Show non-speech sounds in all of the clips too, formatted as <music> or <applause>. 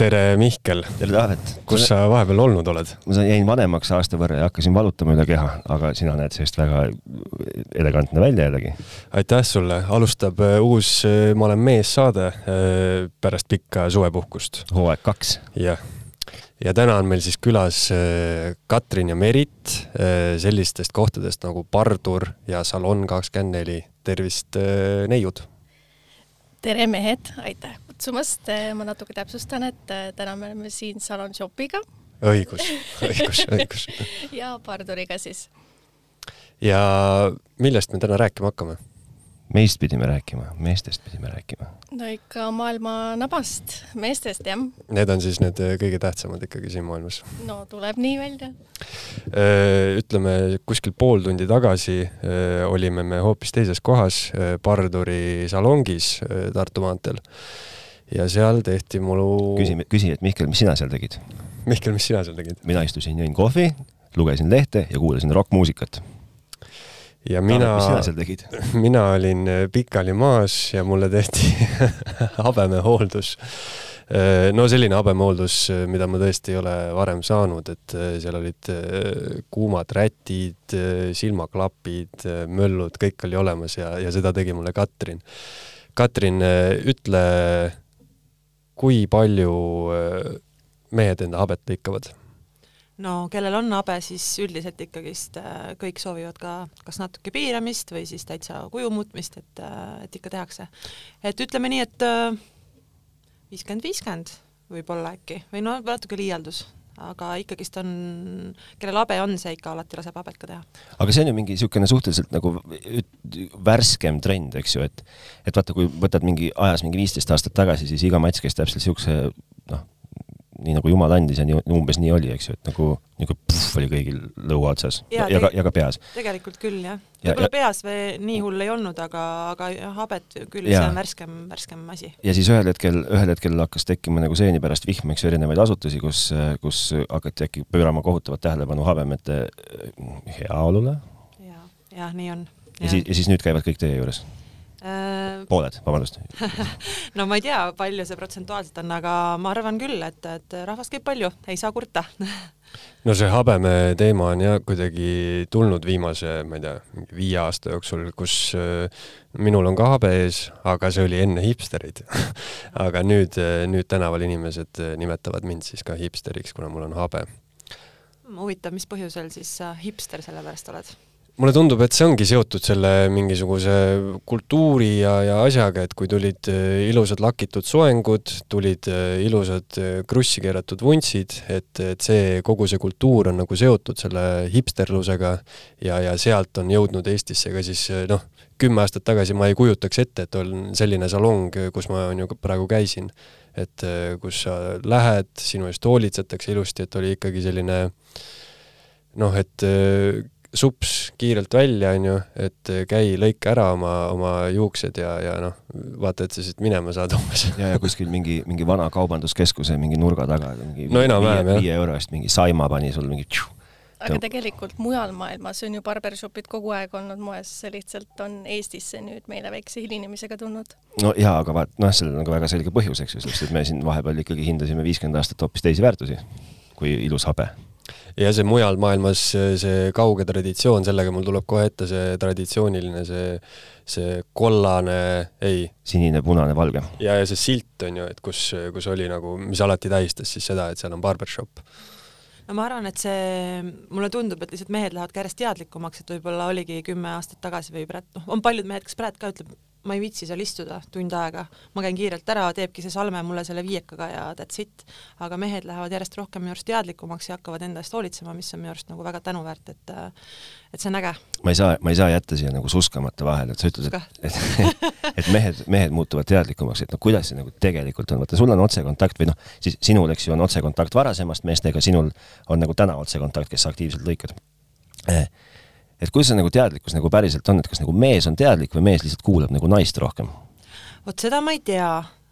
tere, Mihkel! tere, Taavet! kus sa vahepeal olnud oled? ma sain, jäin vanemaks aasta võrra ja hakkasin valutama üle keha, aga sina näed sellist väga elegantne välja jällegi. aitäh sulle, alustab äh, uus äh, Ma olen mees saade äh, pärast pikka suvepuhkust. hooaeg kaks. jah. ja täna on meil siis külas Katrin ja Merit sellistest kohtadest nagu Pardur ja Salon kakskümmend neli. tervist, neiud! tere, mehed, aitäh kutsumast. ma natuke täpsustan, et äh, täna me oleme siin Salon Shopiga. õigus, õigus, <laughs> õigus ja Parduriga siis. ja millest me täna rääkima hakkame? meist pidime rääkima, meestest pidime rääkima. no ikka maailma nabast, meestest jah. Need on siis need äh, kõige tähtsamad ikkagi siin maailmas? no tuleb nii välja. Ütleme kuskil pool tundi tagasi olime me hoopis teises kohas, Parduri salongis Tartu maanteel. Ja seal tehti mulu. küsi, küsi, et Mihkel, mis sina seal tegid? Mihkel, mis sina seal tegid? mina istusin, jõin kohvi, lugesin lehte ja kuulasin rokkmuusikat ja mina, <laughs> mina olin äh, pikali maas ja mulle tehti <laughs> habemehooldus. Äh, no selline habemehooldus, äh, mida ma tõesti ei ole varem saanud, et seal olid kuumad rätid, silmaklapid, möllud, kõik oli olemas ja, ja seda tegi mulle Katrin. Katrin, ütle, kui palju mehed enda habet lõikavad? no kellel on habe, siis üldiselt ikkagist äh, kõik soovivad ka kas natuke piiramist või siis täitsa kuju muutmist, et, äh, et ikka tehakse. et ütleme nii, et äh, viiskümmend, viiskümmend võib-olla äkki või no natuke liialdus, aga ikkagist on, kellel habe on, see ikka alati laseb habet ka teha. aga see on ju mingi niisugune suhteliselt nagu värskem trend, eks ju, et et vaata, kui võtad mingi ajas mingi viisteist aastat tagasi, siis iga mats käis täpselt niisuguse noh, nii nagu jumal andis ja nii, umbes nii oli, eks ju, et nagu niisugune puhv oli kõigil lõua otsas ja, ja, ka, ja ka peas. tegelikult küll, jah. võib-olla peas või nii hull ei olnud, aga, aga habet küll, see on värskem, värskem asi. ja siis ühel hetkel, ühel hetkel hakkas tekkima nagu seeni pärast vihm, eks ju, erinevaid asutusi, kus, kus hakati äkki pöörama kohutavat tähelepanu habemete heaolule. ja, jah, nii on. ja siis, ja siis nüüd käivad kõik teie juures pooled, vabandust <laughs> no ma ei tea, palju see protsentuaalselt on, aga ma arvan küll, et, et rahvast käib palju, ei saa kurta <laughs> no see habeme teema on jah kuidagi tulnud viimase, ma ei tea, mingi viie aasta jooksul, kus äh, minul on ka habe ees, aga see oli enne hipsterid <laughs> aga nüüd, nüüd tänaval inimesed nimetavad mind siis ka hipsteriks, kuna mul on habe. huvitav, mis põhjusel siis sa hipster selle pärast oled? Mulle tundub, et see ongi seotud selle mingisuguse kultuuri ja, ja asjaga, et kui tulid äh, ilusad lakitud soengud, tulid äh, ilusad äh, krussi keeratud vuntsid, et, et see, kogu see kultuur on nagu seotud selle hipsterlusega ja, ja sealt on jõudnud Eestisse ka siis noh, kümme aastat tagasi ma ei kujutaks ette, et on selline salong, kus ma on ju praegu käisin. et kus sa lähed, sinu eest hoolitsetakse ilusti, et oli ikkagi selline noh, et sups kiirelt välja, on ju, et käi, lõika ära oma, oma juuksed ja, ja noh, vaata, et sa siit minema saad <laughs> umbes. ja, ja kuskil mingi, mingi vana kaubanduskeskuse mingi nurga taga, mingi no enam-vähem jah. viie euro eest mingi saima pani sul mingi tšu, aga tegelikult mujal maailmas on ju barbershopid kogu aeg olnud moes, see lihtsalt on Eestisse nüüd meile väikse hilinemisega tulnud. no jaa, aga vaat noh, sellel on ka väga selge põhjus, eks ju, sest et me siin vahepeal ikkagi hindasime viiskümmend aastat hoopis teisi väärtusi kui ilus habe ja see mujal maailmas, see kauge traditsioon, sellega mul tuleb kohe ette see traditsiooniline, see, see kollane, ei. sinine, punane, valge. ja, ja see silt on ju, et kus, kus oli nagu, mis alati tähistas siis seda, et seal on barbershop no ma arvan, et see, mulle tundub, et lihtsalt mehed lähevad ka järjest teadlikumaks, et võib-olla oligi kümme aastat tagasi või praegu, noh, on paljud mehed, kes praegu ka ütleb, ma ei viitsi seal istuda tund aega, ma käin kiirelt ära, teebki see salme mulle selle viiekaga ja that's it. aga mehed lähevad järjest rohkem minu arust teadlikumaks ja hakkavad enda eest hoolitsema, mis on minu arust nagu väga tänuväärt, et et see on äge. ma ei saa, ma ei saa jätta siia nagu suskamata vahele, et sa ütled, et, <laughs> et, et mehed, mehed muutuvad teadlikumaks, et no kuidas see nagu tegelikult on, vaata sul on otsekontakt või noh, siis sinul, eks ju, on otsekontakt varasemast meestega, sinul on nagu täna otsekontakt, kes sa aktiivselt lõikad eh et kuidas see nagu teadlikkus nagu päriselt on, et kas nagu mees on teadlik või mees lihtsalt kuulab nagu naist rohkem? vot seda ma ei tea,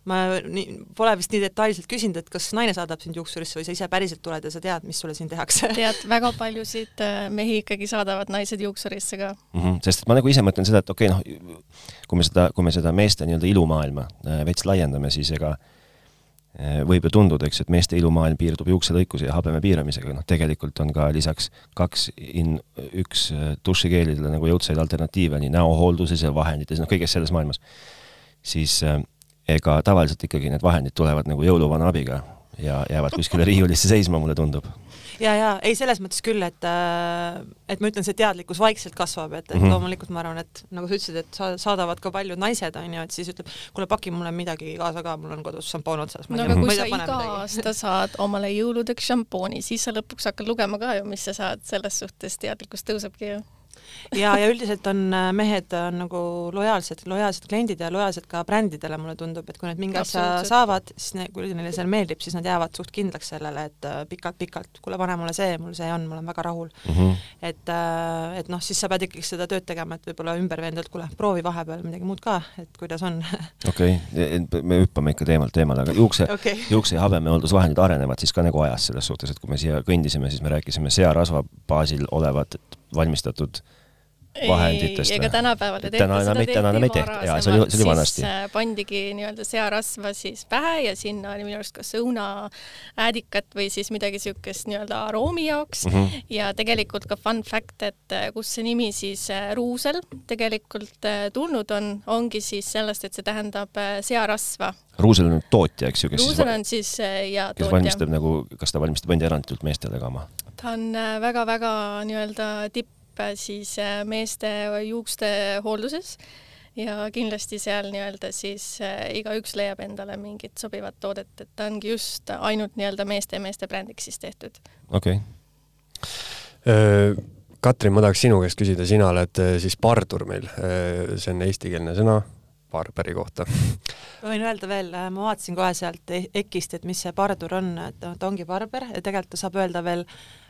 ma nii, pole vist nii detailselt küsinud, et kas naine saadab sind juuksurisse või sa ise päriselt tuled ja sa tead, mis sulle siin tehakse? <laughs> tead, väga paljusid äh, mehi ikkagi saadavad naised juuksurisse ka mm. -hmm, sest et ma nagu ise mõtlen seda, et okei okay,, noh, kui me seda, kui me seda meeste nii-öelda ilumaailma äh, veits laiendame, siis ega Eh, võib ju tunduda, eks, et meeste ilumaailm piirdub juukselõikuse ja habeme piiramisega, noh tegelikult on ka lisaks kaks in üks eh, dušikeelidele nagu jõudsaid alternatiive nii näohoolduses ja vahendites, noh kõiges selles maailmas. siis äh, ega tavaliselt ikkagi need vahendid tulevad nagu jõuluvana abiga ja jäävad kuskile riiulisse seisma, mulle tundub ja, ja ei, selles mõttes küll, et äh, et ma ütlen, see teadlikkus vaikselt kasvab, et, et mm -hmm. loomulikult ma arvan, et nagu sa ütlesid, et sa saadavad ka paljud naised, on ju, et siis ütleb, kuule, paki mulle midagi kaasa ka, mul on kodus šampoon otsas. no aga kui sa iga aasta saad omale jõuludeks šampooni, siis sa lõpuks hakkad lugema ka ju, mis sa saad, selles suhtes teadlikkus tõusebki ju ja, ja üldiselt on äh, mehed on nagu lojaalsed, lojaalsed kliendid ja lojaalsed ka brändidele, mulle tundub, et kui nad mingi asja saavad, siis ne, kui neile see meeldib, siis nad jäävad suht kindlaks sellele, et pikalt-pikalt, äh, kuule, pane mulle see, mul see on, ma olen väga rahul mm. -hmm. et, äh, et noh, siis sa pead ikkagi seda tööd tegema, et võib-olla ümber veenda, et kuule, proovi vahepeal midagi muud ka, et kuidas on. <laughs> okei me hüppame ikka teemalt teemale, aga juukse okay., juukse ja habemehooldusvahendid arenevad siis ka nagu ajas selles suhtes, et kui me siia kõndisime, siis me rääkisime searasva baasil olevat valmistatud vahenditest? ega tänapäeval ei tehta täna seda täna enam ei tehta, jaa, see oli, see oli vanasti. Äh, pandigi nii-öelda searasva siis pähe ja sinna oli minu arust kas õunaäädikat või siis midagi niisugust nii-öelda aroomi jaoks mm -hmm. ja tegelikult ka fun fact, et äh, kust see nimi siis äh, ruusel tegelikult tulnud on, ongi siis sellest, et see tähendab searasva. ruusel on tootja, eks ju, kes ruusel on siis ja kes tootja. valmistab nagu, kas ta valmistab enda eranditult meestele ka oma? Ta on väga-väga nii-öelda tipp siis äh, meeste juukste hoolduses ja kindlasti seal nii-öelda siis äh, igaüks leiab endale mingit sobivat toodet, et ta ongi just ainult nii-öelda meeste ja meeste brändiks siis tehtud. okei okay.. Äh, Katrin, ma tahaks sinu käest küsida, sina oled siis pardur meil, see on eestikeelne sõna barberi kohta. ma võin öelda veel, ma vaatasin kohe sealt e-, EKist, et mis see pardur on, et ta ongi barber ja tegelikult ta saab öelda veel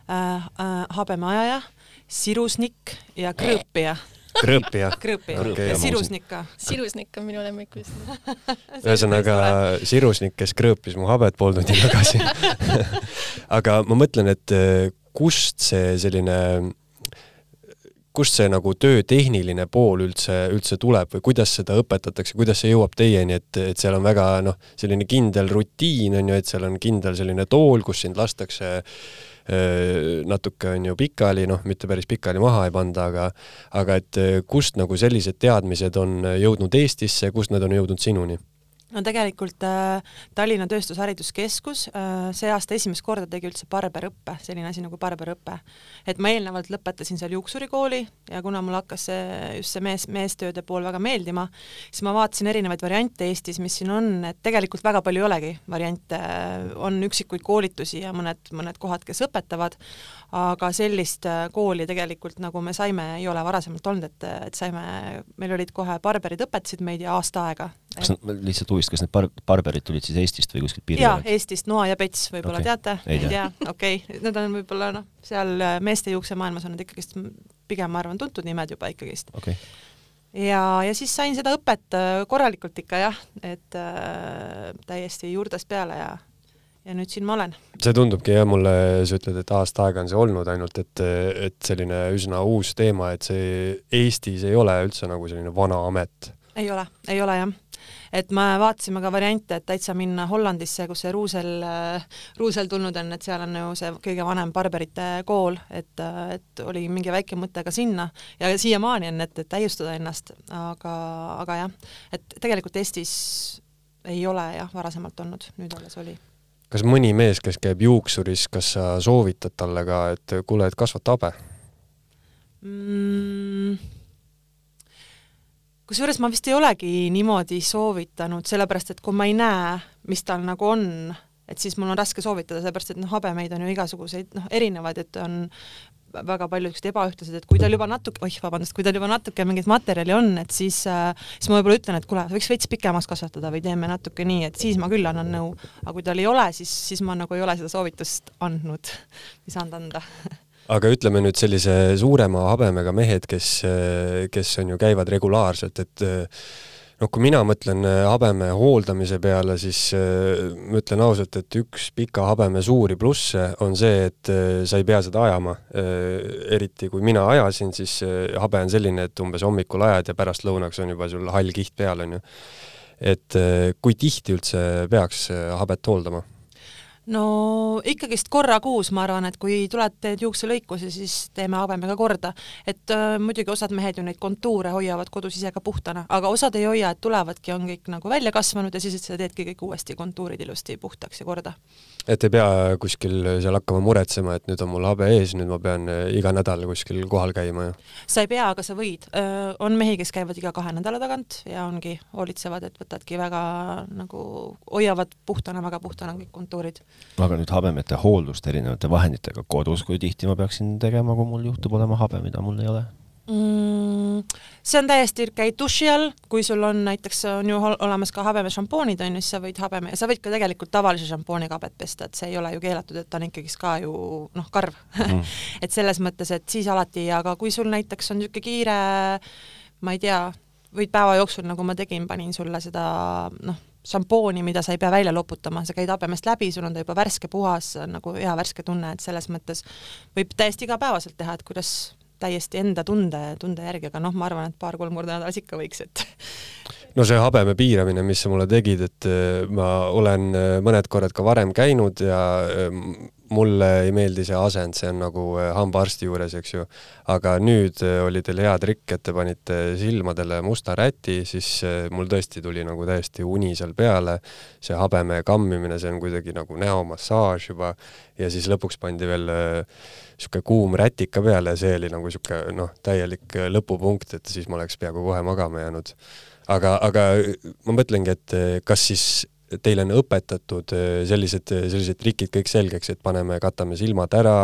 äh, äh, habemeajaja sirusnik ja krõõpija. Krõõpija. <laughs> krõõpija. Okay, ja sirusnik ka. sirusnik on minu lemmik vist. <laughs> Ühesõnaga sirusnik, kes krõõpis mu habet pool tundi tagasi. <laughs> Aga ma mõtlen, et eh, kust see selline kust see nagu töö tehniline pool üldse, üldse tuleb või kuidas seda õpetatakse, kuidas see jõuab teieni, et, et seal on väga noh, selline kindel rutiin on ju, et seal on kindel selline tool, kus sind lastakse Äh, natuke on ju pikali, noh, mitte päris pikali maha ei panda, aga aga et kust nagu sellised teadmised on jõudnud Eestisse, kust nad on jõudnud sinuni? No tegelikult äh, Tallinna Tööstushariduskeskus äh, see aasta esimest korda tegi üldse barberõppe, selline asi nagu barberõpe. et ma eelnevalt lõpetasin seal juuksurikooli ja kuna mulle hakkas see, just see mees, meestööde pool väga meeldima, siis ma vaatasin erinevaid variante Eestis, mis siin on, et tegelikult väga palju ei olegi variante, on üksikuid koolitusi ja mõned, mõned kohad, kes õpetavad, aga sellist äh, kooli tegelikult, nagu me saime, ei ole varasemalt olnud, et, et saime, meil olid kohe barberid õpetasid meid ja aasta aega. Kas nad lihtsalt huvist, kas need bar-, barberid tulid siis Eestist või kuskilt piiri jaa, Eestist, Noa ja Pets võib-olla okay. teate? ei tea, okei okay., need on võib-olla noh, seal äh, meeste juuksemaailmas on need ikkagist pigem, ma arvan, tuntud nimed juba ikkagist okay. ja, ja siis sain seda õpet äh, korralikult ikka jah, et äh, täiesti juurdest peale ja ja nüüd siin ma olen. see tundubki jah, mulle, sa ütled, et aasta aega on see olnud ainult, et, et selline üsna uus teema, et see Eestis ei ole üldse nagu selline vana amet. ei ole, ei ole jah et me vaatasime ka variante, et täitsa minna Hollandisse, kus see Ruusel, Ruusel tulnud on, et seal on ju see kõige vanem barberite kool, et, et oli mingi väike mõte ka sinna ja siiamaani on, et, et täiustada ennast, aga, aga jah, et tegelikult Eestis ei ole jah, varasemalt olnud, nüüd alles oli kas mõni mees, kes käib juuksuris, kas sa soovitad talle ka, et kuule, et kasvata habe mm.? Kusjuures ma vist ei olegi niimoodi soovitanud, sellepärast et kui ma ei näe, mis tal nagu on, et siis mul on raske soovitada, sellepärast et noh, habemeid on ju igasuguseid noh, erinevaid, et on väga palju niisugused ebaühtlased, et kui tal juba natuke, oih, vabandust, kui tal juba natuke mingit materjali on, et siis äh,, siis ma võib-olla ütlen, et kuule, võiks veits pikemaks kasvatada või teeme natuke nii, et siis ma küll annan nõu. aga kui tal ei ole, siis, siis ma nagu ei ole seda soovitust andnud või saanud anda <laughs> aga ütleme nüüd sellise suurema habemega mehed, kes, kes on ju, käivad regulaarselt, et noh, kui mina mõtlen habeme hooldamise peale, siis ma ütlen ausalt, et üks pika habeme suuri plusse on see, et sa ei pea seda ajama. eriti kui mina ajasin, siis habe on selline, et umbes hommikul ajad ja pärastlõunaks on juba sul hall kiht peal, on ju et kui tihti üldse peaks habet hooldama? No ikkagist korra kuus, ma arvan, et kui tuled, teed juukselõikusi, siis teeme habemega korda. et äh, muidugi osad mehed ju neid kontuure hoiavad kodus ise ka puhtana, aga osad ei hoia, et tulevadki, on kõik nagu välja kasvanud ja siis sa teedki kõik uuesti kontuurid ilusti puhtaks ja korda. et ei pea kuskil seal hakkama muretsema, et nüüd on mul habe ees, nüüd ma pean äh, iga nädal kuskil kohal käima ja? sa ei pea, aga sa võid. on mehi, kes käivad iga kahe nädala tagant ja ongi, hoolitsevad, et võtadki väga nagu, hoiavad puhtana, väga puhtana kõik kontuurid aga nüüd habemete hooldust erinevate vahenditega kodus, kui tihti ma peaksin tegema, kui mul juhtub olema habe, mida mul ei ole mm,? see on täiesti, käid duši all, kui sul on näiteks, on ju olemas ka habemešampoonid, on ju, siis sa võid habeme, sa võid ka tegelikult tavalise šampooniga habet pesta, et see ei ole ju keelatud, et ta on ikkagist ka ju noh, karv mm. <laughs> et selles mõttes, et siis alati, aga kui sul näiteks on niisugune kiire, ma ei tea, võid päeva jooksul, nagu ma tegin, panin sulle seda noh, šampooni, mida sa ei pea välja loputama, sa käid habemest läbi, sul on ta juba värske, puhas, nagu hea värske tunne, et selles mõttes võib täiesti igapäevaselt teha, et kuidas täiesti enda tunde, tunde järgi, aga noh, ma arvan, et paar-kolm korda nädalas ikka võiks, et no see habeme piiramine, mis sa mulle tegid, et äh, ma olen äh, mõned korrad ka varem käinud ja äh, mulle ei meeldi see asend, see on nagu hambaarsti juures, eks ju. aga nüüd oli teil hea trikk, et te panite silmadele musta räti, siis mul tõesti tuli nagu täiesti uni seal peale. see habeme kammimine, see on kuidagi nagu näomassaaž juba ja siis lõpuks pandi veel niisugune kuum rätika peale ja see oli nagu niisugune noh, täielik lõpupunkt, et siis ma oleks peaaegu kohe magama jäänud aga, aga ma mõtlengi, et kas siis teile on õpetatud eh, sellised, sellised trikid kõik selgeks, et paneme, katame silmad ära,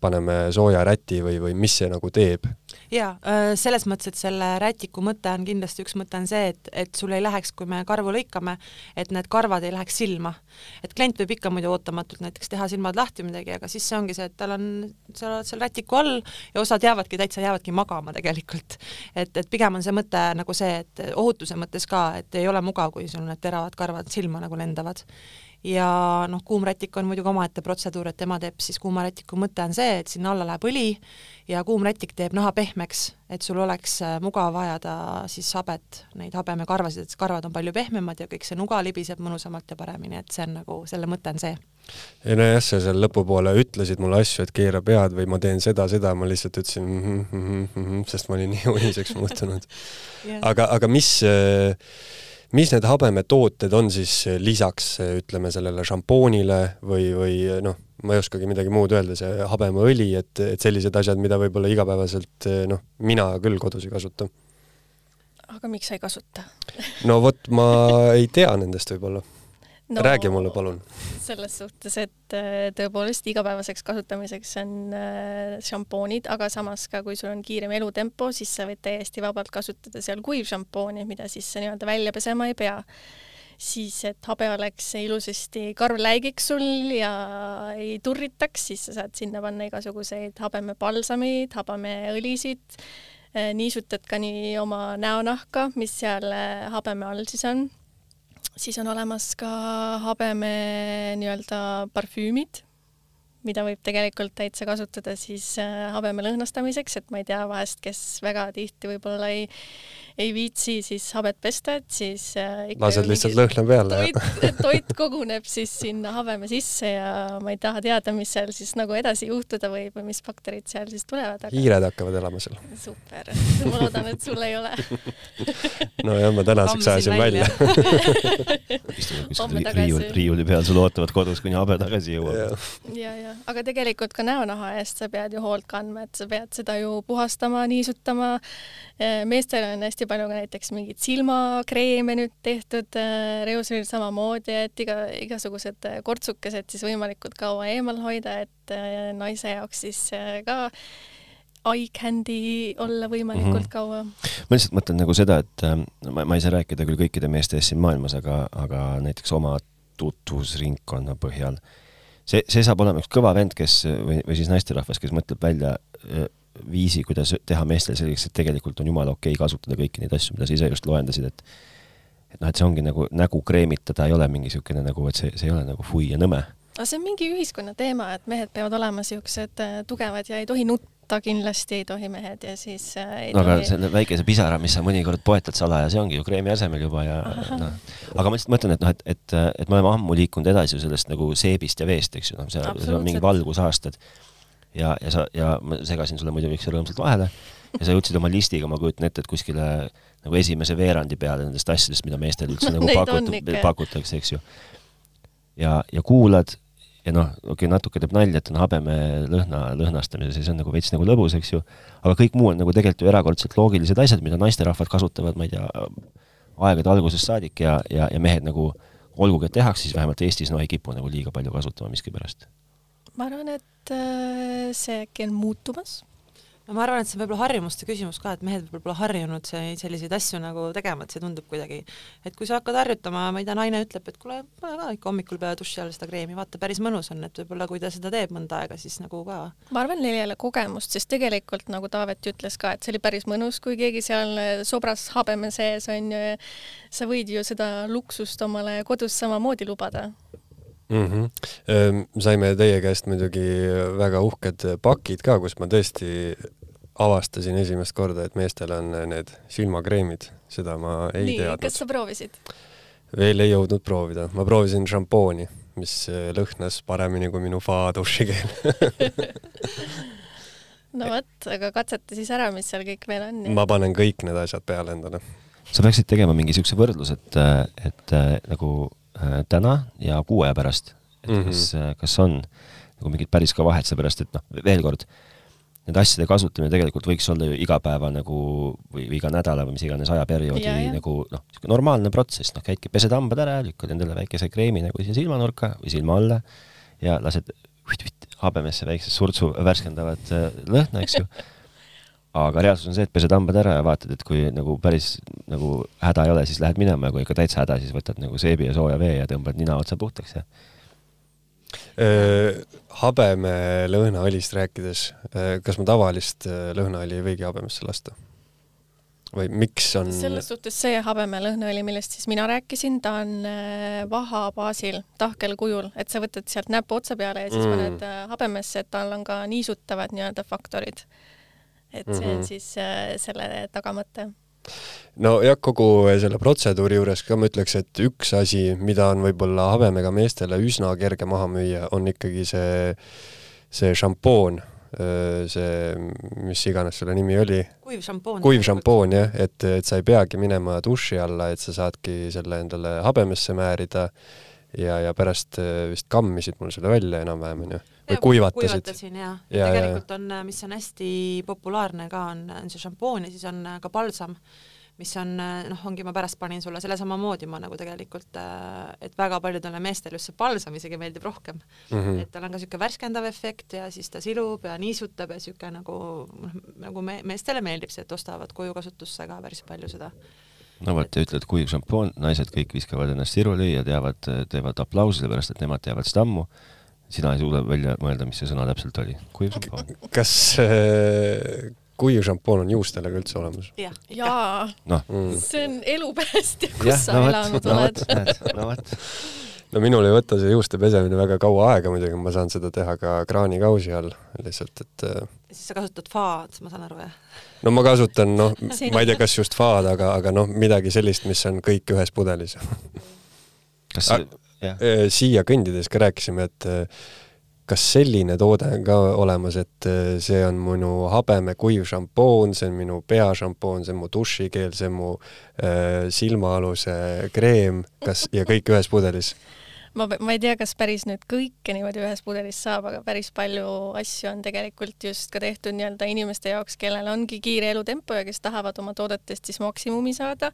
paneme sooja räti või, või mis see nagu teeb? Jaa, selles mõttes, et selle rätiku mõte on kindlasti, üks mõte on see, et, et sul ei läheks, kui me karvu lõikame, et need karvad ei läheks silma. et klient võib ikka muidu ootamatult näiteks teha silmad lahti midagi, aga siis see ongi see, et tal on, sa oled seal rätiku all ja osad jäävadki täitsa, jäävadki magama tegelikult. et, et pigem on see mõte nagu see, et ohutuse mõttes ka, et ei ole mugav, kui sul need teravad karvad silma nagu lendavad ja noh, kuumrätik on muidugi omaette protseduur, et tema teeb siis kuumarätiku mõte on see, et sinna alla läheb õli ja kuumrätik teeb naha pehmeks, et sul oleks äh, mugav ajada siis habet, neid habemekarvasid, et karvad on palju pehmemad ja kõik see nuga libiseb mõnusamalt ja paremini, et see on nagu, selle mõte on see. ei nojah, sa seal lõpupoole ütlesid mulle asju, et keera pead või ma teen seda, seda, ma lihtsalt ütlesin mm -hmm, mm -hmm, sest ma olin nii uniseks muutunud <laughs> yeah.. aga, aga mis äh, mis need habemetooted on siis eh, lisaks, eh, ütleme, sellele šampoonile või, või eh, noh, ma ei oskagi midagi muud öelda, see habemeõli, et, et sellised asjad, mida võib-olla igapäevaselt noh, mina küll kodus ei kasuta. aga miks sa ei kasuta no vot, ma ei tea nendest võib-olla no, räägi mulle palun. selles suhtes, et äh, tõepoolest igapäevaseks kasutamiseks on äh, šampoonid, aga samas ka kui sul on kiirem elutempo, siis sa võid täiesti vabalt kasutada seal kuivšampooni, mida siis sa nii-öelda välja pesema ei pea. siis, et habe oleks ilusasti karvläigiks sul ja ei turritaks, siis sa saad sinna panna igasuguseid habemepalsameid, habemeõlisid, äh, niisutad ka nii oma näonahka, mis seal habeme all siis on siis on olemas ka habeme nii-öelda parfüümid, mida võib tegelikult täitsa kasutada siis äh, habeme lõhnastamiseks, et ma ei tea, vahest, kes väga tihti võib-olla ei ei viitsi siis habet pesta, et siis äh, lased lihtsalt lõhna peale. toit, toit koguneb siis sinna habeme sisse ja ma ei taha teada, mis seal siis nagu edasi juhtuda võib või mis bakterid seal siis tulevad aga.... hiired hakkavad elama seal. super, ma loodan, et sul ei ole <laughs> nojah, ma tänaseks ajasin välja istuvad kuskil riiul, riiuli peal, sul ootavad kodus, kuni habe tagasi jõuab. ja, ja, aga tegelikult ka näonaha eest sa pead ju hoolt kandma, et sa pead seda ju puhastama, niisutama. Meestel on hästi palju ka näiteks mingeid silmakreeme nüüd tehtud äh, reusolil samamoodi, et iga, igasugused äh, kortsukesed siis võimalikult kaua eemal hoida, et äh, naise jaoks siis ka eye candy olla võimalikult mm -hmm. kaua. ma lihtsalt mõtlen nagu seda, et ma, ma ei saa rääkida küll kõikide meeste eest siin maailmas, aga, aga näiteks oma tutvusringkonna põhjal see, see saab olema üks kõva vend, kes või, või siis naisterahvas, kes mõtleb välja viisi, kuidas teha meestele selgeks, et tegelikult on jumala okei okay kasutada kõiki neid asju, mida sa ise just loendasid, et et noh, et see ongi nagu nägu kreemitada ei ole mingi niisugune nagu, et see, see ei ole nagu fui ja nõme. aga see on mingi ühiskonna teema, et mehed peavad olema niisugused äh, tugevad ja ei tohi nutta kindlasti ei tohi mehed ja siis äh, ei no aga tohi selle väikese pisara, mis sa mõnikord poetad salaja, see ongi ju kreemi asemel juba ja noh, aga ma lihtsalt mõtlen, et noh, et, et, et me oleme ammu liikunud edasi ju sellest nagu seebist ja veest, eks ju, noh, seal seal on mingid valgusaastad. Ja, ja sa, ja ma segasin sulle muidu üks rõõmsalt vahele ja sa jõudsid oma listiga, ma kujutan ette, et kuskile nagu esimese veerandi peale nendest asjadest, mida meestele üldse <laughs> nagu ikka, jah. pakutakse, eks ju. ja, ja kuulad ja noh, okei okay,, natuke teeb nalja, et on habeme lõhna, lõhnastamises ja see on nagu veits nagu lõbus, eks ju, aga kõik muu on nagu tegelikult ju erakordselt loogilised asjad, mida naisterahvad kasutavad, ma ei tea, aegade algusest saadik ja, ja, ja mehed nagu olgugi, et tehakse, siis vähemalt Eestis no ei kipu nagu liiga palju kasutama miskipärast. Ma arvan, et äh, see äkki on muutumas no ma arvan, et see on võib-olla harjumuste küsimus ka, et mehed võib-olla pole harjunud selliseid asju nagu tegema, et see tundub kuidagi, et kui sa hakkad harjutama, ma ei tea, naine ütleb, et kuule, pane ka ikka hommikul peale duši all seda kreemi, vaata, päris mõnus on, et võib-olla kui ta seda teeb mõnda aega, siis nagu ka ma arvan, neil ei ole kogemust, sest tegelikult nagu Taavet ütles ka, et see oli päris mõnus, kui keegi seal sobras habeme sees on ju, sa võid ju seda luksust omale kodus samamoodi lubada. Mm. -hmm. saime teie käest muidugi väga uhked pakid ka, kus ma tõesti avastasin esimest korda, et meestel on need silmakreemid, seda ma ei nii, teadnud. kas sa proovisid? veel ei jõudnud proovida, ma proovisin šampooni, mis lõhnas paremini kui minu fa dušikeel <laughs> no vot, aga katseta siis ära, mis seal kõik veel on. ma panen kõik need asjad peale endale. sa peaksid tegema mingi siukse võrdluse, et, et äh, nagu äh, täna ja kuu aja pärast, et kas mm, -hmm. kas on nagu mingit päris ka vahet, seepärast et noh, veel kord, nende asjade kasutamine tegelikult võiks olla ju iga päeva nagu või, või iga nädala või mis iganes ajaperioodi Ja, ja. nagu noh, niisugune normaalne protsess, noh, käidki, pesed hambad ära, lükkad endale väikese kreemi nagu siia silmanurka või silma alla ja lased habemesse väikse surtsu värskendavat äh, lõhna, eks ju <laughs> aga reaalsus on see, et pesed hambad ära ja vaatad, et kui nagu päris nagu häda ei ole, siis lähed minema ja kui ikka täitsa häda, siis võtad nagu seebi ja sooja vee ja tõmbad nina otsa puhtaks ja habeme lõhnaõlist rääkides, kas ma tavalist äh, lõhnaõli ei võigi habemesse lasta? või miks on selles suhtes see habeme lõhnaõli, millest siis mina rääkisin, ta on äh, vaha baasil, tahkel kujul, et sa võtad sealt näpu otsa peale ja siis Mm. paned äh, habemesse, et tal on ka niisutavad nii-öelda faktorid. Et see on Mhm. siis äh, selle tagamõte. nojah, kogu selle protseduuri juures ka ma ütleks, et üks asi, mida on võib-olla habemega meestele üsna kerge maha müüa, on ikkagi see, see šampoon, see, mis iganes selle nimi oli, kuiv šampoon. kuiv šampoon jah, et, et sa ei peagi minema duši alla, et sa saadki selle endale habemesse määrida ja, ja pärast äh, vist kammisid mul selle välja enam-vähem onju, või kuivatasid. kuivatasin ja, Ja, ja ja, tegelikult on, mis on hästi populaarne ka, on, on see šampoon ja siis on äh, ka balsam, mis on noh, ongi ma pärast panin sulle selle samamoodi ma nagu tegelikult, et väga paljudele meestele just see balsam isegi meeldib rohkem mm. Mhm. et tal on ka niisugune värskendav efekt ja siis ta silub ja niisutab ja niisugune nagu, noh, nagu me, meestele meeldib see, et ostavad koju kasutusse ka päris palju seda no vot, ja ütled kuiv šampoon, naised kõik viskavad ennast siruli ja teavad, teevad aplausi, sellepärast et nemad teavad seda ammu. Sina ei suuda välja mõelda, mis see sõna täpselt oli, kuiv šampoon. kas äh, kuiv šampoon on juustele ka üldse olemas? jah, jaa, noh, mm. see on elu päästja, kus jah, sa no elanud no oled no vot. no minul ei võta see juuste pesemine väga kaua aega muidugi, ma saan seda teha ka kraanikausi all, lihtsalt et äh, siis sa kasutad faad, ma saan aru, jah? no ma kasutan noh, <laughs> ma ei tea, kas just faad, aga, aga noh, midagi sellist, mis on kõik ühes pudelis. kas see, Äh, siia kõndides ka rääkisime, et kas selline toode on ka olemas, et see on minu habeme kuiv šampoon, see on minu peašampoon, see on mu dušikeel, see on mu äh, silmaaluse kreem, kas, ja kõik ühes pudelis? Ma, ma ei tea, kas päris nüüd kõike niimoodi ühes pudelis saab, aga päris palju asju on tegelikult just ka tehtud nii-öelda inimeste jaoks, kellel ongi kiire elutempo ja kes tahavad oma toodetest siis maksimumi saada.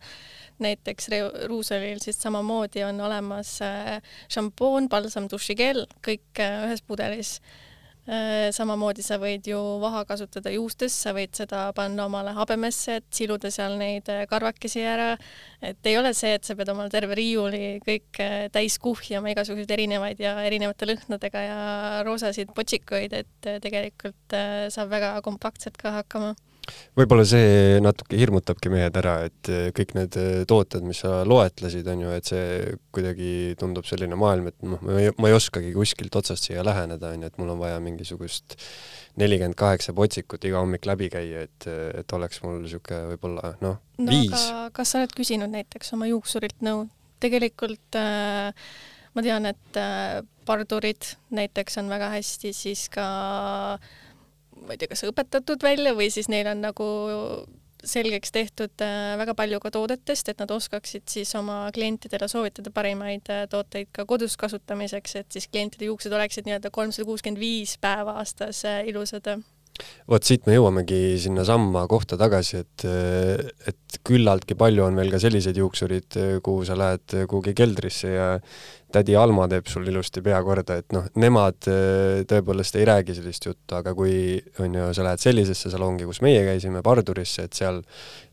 näiteks Ruusalil siis samamoodi on olemas äh, šampoon, palsam, dušikell, kõik äh, ühes pudelis samamoodi sa võid ju vaha kasutada juustes, sa võid seda panna omale habemesse, et siluda seal neid äh, karvakesi ära. et ei ole see, et sa pead omale terve riiuli kõik äh, täis kuhjama igasuguseid erinevaid ja erinevate lõhnadega ja roosasid potsikuid, et äh, tegelikult äh, saab väga kompaktselt ka hakkama. Võib-olla see natuke hirmutabki mehed ära, et eh, kõik need eh, tooted, mis sa loetlesid, on ju, et see kuidagi tundub selline maailm, et noh, ma ei, ma ei oskagi kuskilt otsast siia läheneda, on ju, et mul on vaja mingi mingisugust nelikümmend kaheksa potsikut iga hommik läbi käia, et, et oleks mul niisugune võib-olla noh no, viis. kas sa oled küsinud näiteks oma juuksurilt nõu? tegelikult äh, ma tean, et äh, pardurid näiteks on väga hästi siis ka ma ei tea, kas õpetatud välja või siis neil on nagu selgeks tehtud äh, väga palju ka toodetest, et nad oskaksid siis oma klientidele soovitada parimaid äh, tooteid ka kodus kasutamiseks, et siis klientide juuksed oleksid nii-öelda kolmsada kuuskümmend viis päeva aastas äh, ilusad vot siit me jõuamegi sinnasamma kohta tagasi, et, et küllaltki palju on veel ka selliseid juuksurid, kuhu sa lähed kuhugi keldrisse ja tädi Alma teeb sul ilusti pea korda, et noh, nemad äh, tõepoolest ei räägi sellist juttu, aga kui on ju, sa lähed sellisesse salongi, kus meie käisime, Pardurisse, et seal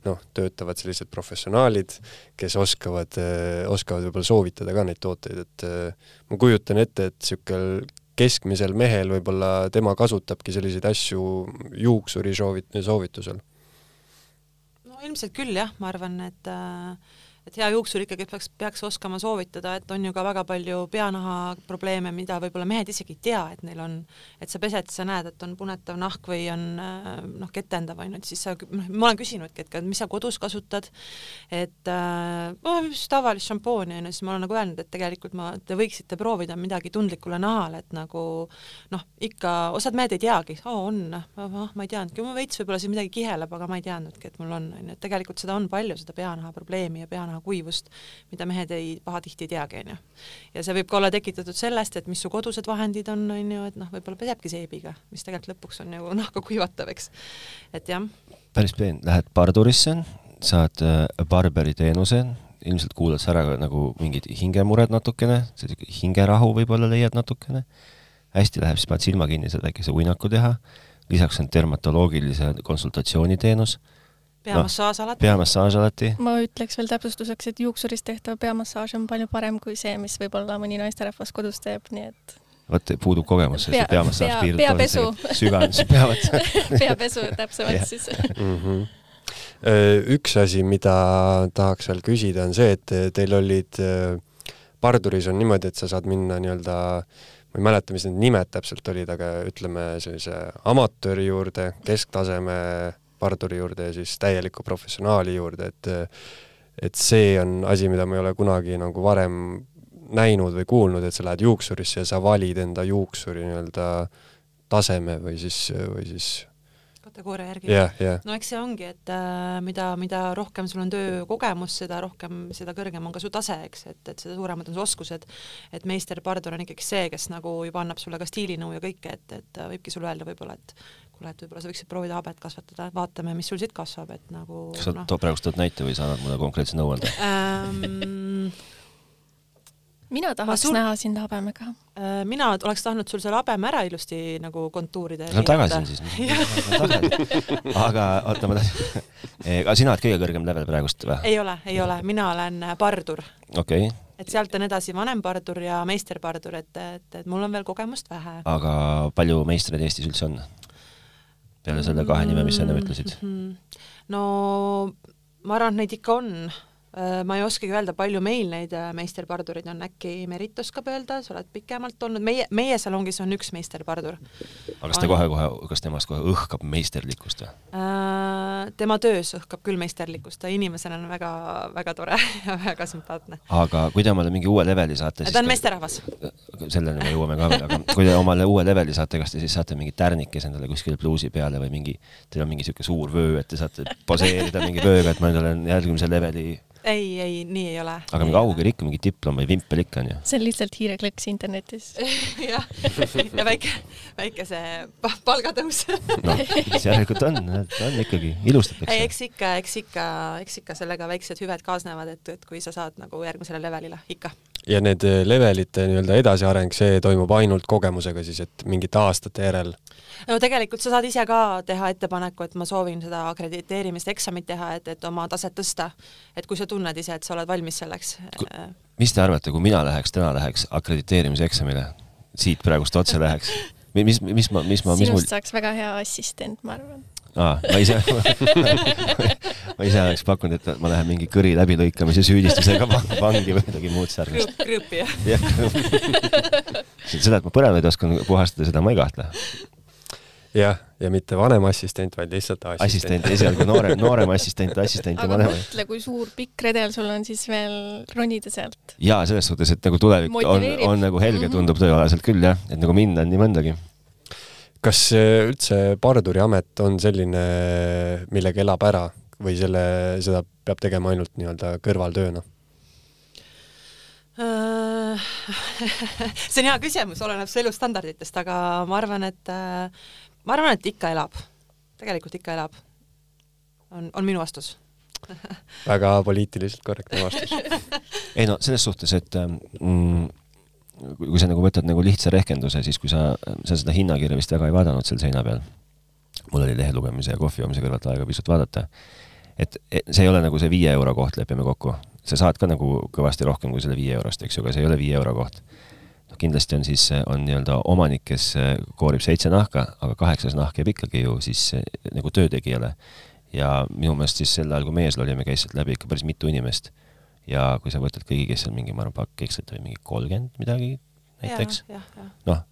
noh, töötavad sellised professionaalid, kes oskavad, äh, oskavad võib-olla soovitada ka neid tooteid, et äh, ma kujutan ette, et niisugune keskmisel mehel võib-olla tema kasutabki selliseid asju juuksuri soovit-, soovitusel? no ilmselt küll jah, ma arvan, et äh, et hea juuksur ikkagi peaks, peaks oskama soovitada, et on ju ka väga palju peanaha probleeme, mida võib-olla mehed isegi ei tea, et neil on, et sa pesed, sa näed, et on punetav nahk või on noh, ketendav on ju, et siis sa, noh, ma olen küsinudki, et mis sa kodus kasutad, et äh, oh, tavalist šampooni on ju, siis ma olen nagu öelnud, et tegelikult ma, te võiksite proovida midagi tundlikule nahale, et nagu noh, ikka osad mehed ei teagi, oo on, oh, ma ei teadnudki, veits võib-olla siin midagi kiheleb, aga ma ei teadnudki, et mul on, on ju, et tegelikult seda on palju, seda peanaha probleemi ja peanaha kuivust, mida mehed ei, pahatihti ei teagi, on ju. ja see võib ka olla tekitatud sellest, et mis su kodused vahendid on, on ju, et noh, võib-olla pesebki seebiga, mis tegelikult lõpuks on ju <laughs> nahka kuivatav, eks. et jah. päris peen, lähed pardurisse, saad äh, barberi teenuse, ilmselt kuulad sa ära nagu mingid hingemured natukene, hingerahu võib-olla leiad natukene, hästi läheb, siis paned silma kinni, saad väikese uinaku teha, lisaks on dermatoloogilise konsultatsiooniteenus peamassaaž alati. peamassaaž alati. ma ütleks veel täpsustuseks, et juuksurist tehtav peamassaaž on palju parem kui see, mis võib-olla mõni naisterahvas kodus teeb, nii et vot puudub kogemus, sest pea, peamassaaž pea, piirdub peapesu. sügav, peavad <laughs> peapesu täpsemalt siis mm. -hmm. üks asi, mida tahaks veel küsida, on see, et teil olid, parduris on niimoodi, et sa saad minna nii-öelda ma ei mäleta, mis need nimed täpselt olid, aga ütleme sellise amatööri juurde, kesktaseme parduri juurde ja siis täieliku professionaali juurde, et et see on asi, mida ma ei ole kunagi nagu varem näinud või kuulnud, et sa lähed juuksurisse ja sa valid enda juuksuri nii-öelda taseme või siis, või siis kategooria järgi yeah,. Yeah. no eks see ongi, et äh, mida, mida rohkem sul on töökogemust, seda rohkem, seda kõrgem on ka su tase, eks, et, et seda suuremad on su oskused. et meisterpardur on ikkagi see, kes nagu juba annab sulle ka stiilinõu ja kõike, et, et võibki sulle öelda võib-olla, et kuule, et võib-olla sa võiksid proovida habet kasvatada, vaatame, mis sul siit kasvab, et nagu kas sa no. praegu tood näite või sa annad mulle konkreetse nõuande ähm, mina tahaks sul... näha sind habemega. Äh, mina oleks tahtnud sul selle habeme ära ilusti nagu kontuurida. no tagasi siis aga oota, ma tahtsin, aga sina oled kõige kõrgem level praegust või? ei ole, ei ole, mina olen pardur. okei okay et sealt on edasi vanempardur ja meisterpardur, et, et, et mul on veel kogemust vähe. aga palju meistreid Eestis üldse on? Peale selle kahe nime, mis sa enne ütlesid? Mhm. no ma arvan, et neid ikka on ma ei oskagi öelda, palju meil neid äh, meisterpardureid on, äkki Merit oskab öelda, sa oled pikemalt olnud, meie, meie salongis on üks meisterpardur. aga kas ta kohe-kohe, kas temast kohe õhkab meisterlikkust või äh,? tema töös õhkab küll meisterlikkust, ta inimesena on väga, väga tore <laughs> ja väga sümpaatne. aga kui te omale mingi uue leveli saate, siis ta on meesterahvas. selleni me jõuame ka veel, aga kui te omale uue leveli saate, kas te siis saate mingi tärnikese endale kuskile pluusi peale või mingi, teil on mingi niisugune suur vöö, et te saate poseerida mingi vööga, et ma nüüd olen järgmise leveli ei, ei, nii ei ole. aga mingi aukiri ikka, mingi diplom või vimpel ikka on ju? see on lihtsalt hiireklõks internetis <laughs> jah, ja väike, väike see palgatõus noh, mis järelikult on, on ikkagi, ilustatakse. ei, eks ikka, eks ikka, eks ikka sellega väiksed hüved kaasnevad, et, et kui sa saad nagu järgmisele levelile, ikka. Ja need levelite nii-öelda edasiareng, see toimub ainult kogemusega siis, et mingite aastate järel? no tegelikult sa saad ise ka teha ettepaneku, et ma soovin seda akrediteerimist, eksamit teha, et, et oma taset tõsta. et kui sa tunned ise, et sa oled valmis selleks. mis te arvate, kui mina läheks, täna läheks akrediteerimise eksamile, siit praegust otse läheks? <laughs> mis, mis ma, mis ma, mis mul sinust saaks väga hea assistent, ma arvan aa, ma ise <laughs> ma ise oleks pakkunud, et ma lähen mingi kõri läbilõikamise süüdistusega vangi või midagi muud sarnast. krõõpi, jah? seda, et ma põranaid oskan puhastada, seda ma ei kahtle. jah, ja mitte vanem assistent, vaid lihtsalt assistent. assistent, esialgu noorem, noorem assistent, assistent ja vanem. mõtle, kui suur pikk redel sul on siis veel ronida sealt. jaa, selles suhtes, et nagu tulevik on, on nagu helge, tundub tööalaselt küll jah, et nagu minna on nii mõndagi kas üldse parduriamet on selline, millega elab ära või selle, seda peab tegema ainult nii-öelda kõrvaltööna? <laughs> see on hea küsimus, oleneb su elustandarditest, aga ma arvan, et ma arvan, et ikka elab. tegelikult ikka elab. on, on minu vastus <laughs> väga poliitiliselt korrektne vastus ei no selles suhtes, et mm, kui sa nagu võtad nagu lihtsa rehkenduse, siis kui sa, sa seda hinnakirja vist väga ei vaadanud seal seina peal, mul oli lehe lugemise ja kohvi joomise kõrvalt aega pisut vaadata, et, et see ei ole nagu see viie euro koht, lepime kokku. sa saad ka nagu kõvasti rohkem kui selle viie eurost, eks ju, aga see ei ole viie euro koht. noh, kindlasti on siis, on nii-öelda omanik, kes koorib seitse nahka, aga kaheksas nahk jääb ikkagi ju siis nagu töötegijale. ja minu meelest siis sel ajal, kui meie seal olime, käis sealt läbi ikka päris mitu inimest ja kui sa võtad kõigi, kes seal mingi, ma arvan, pakk ekslit või mingi kolmkümmend midagi näiteks, noh,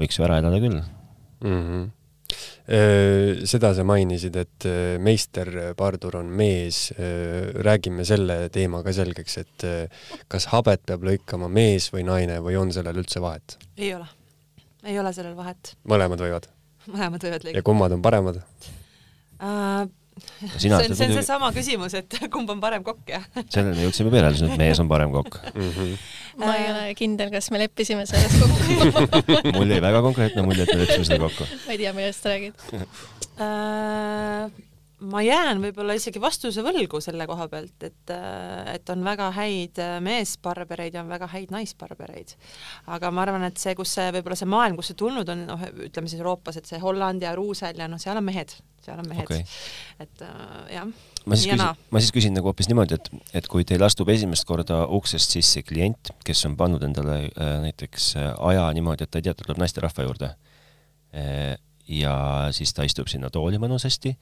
võiks ju ära elada küll mm. -hmm. Seda sa mainisid, et meisterpardur on mees, räägime selle teema ka selgeks, et kas habet peab lõikama mees või naine või on sellel üldse vahet? ei ole, ei ole sellel vahet. mõlemad võivad? mõlemad võivad lõigata. ja kummad on paremad uh,? See on, see on seesama küsimus, et <laughs> kumb on parem kokk, jah? selleni jõudsime jälle, et mees on parem kokk mm. -hmm. ma ei ole kindel, kas me leppisime selles kokku <laughs> mul jäi väga konkreetne mulje, et me leppisime seda kokku. ma ei tea, millest sa räägid uh, ma jään võib-olla isegi vastuse võlgu selle koha pealt, et, et on väga häid meesbarbereid ja on väga häid naisbarbereid. aga ma arvan, et see, kus see, võib-olla see maailm, kus see tulnud on, noh, ütleme siis Euroopas, et see Holland ja Ruusel ja noh, seal on mehed, seal on mehed okay.. et äh, jah. ma siis küsin, ma siis küsin nagu hoopis niimoodi, et, et kui teil astub esimest korda uksest sisse klient, kes on pannud endale äh, näiteks äh, aja niimoodi, et ta ei tea, ta tuleb naisterahva juurde äh,, ja siis ta istub sinna tooli mõnusasti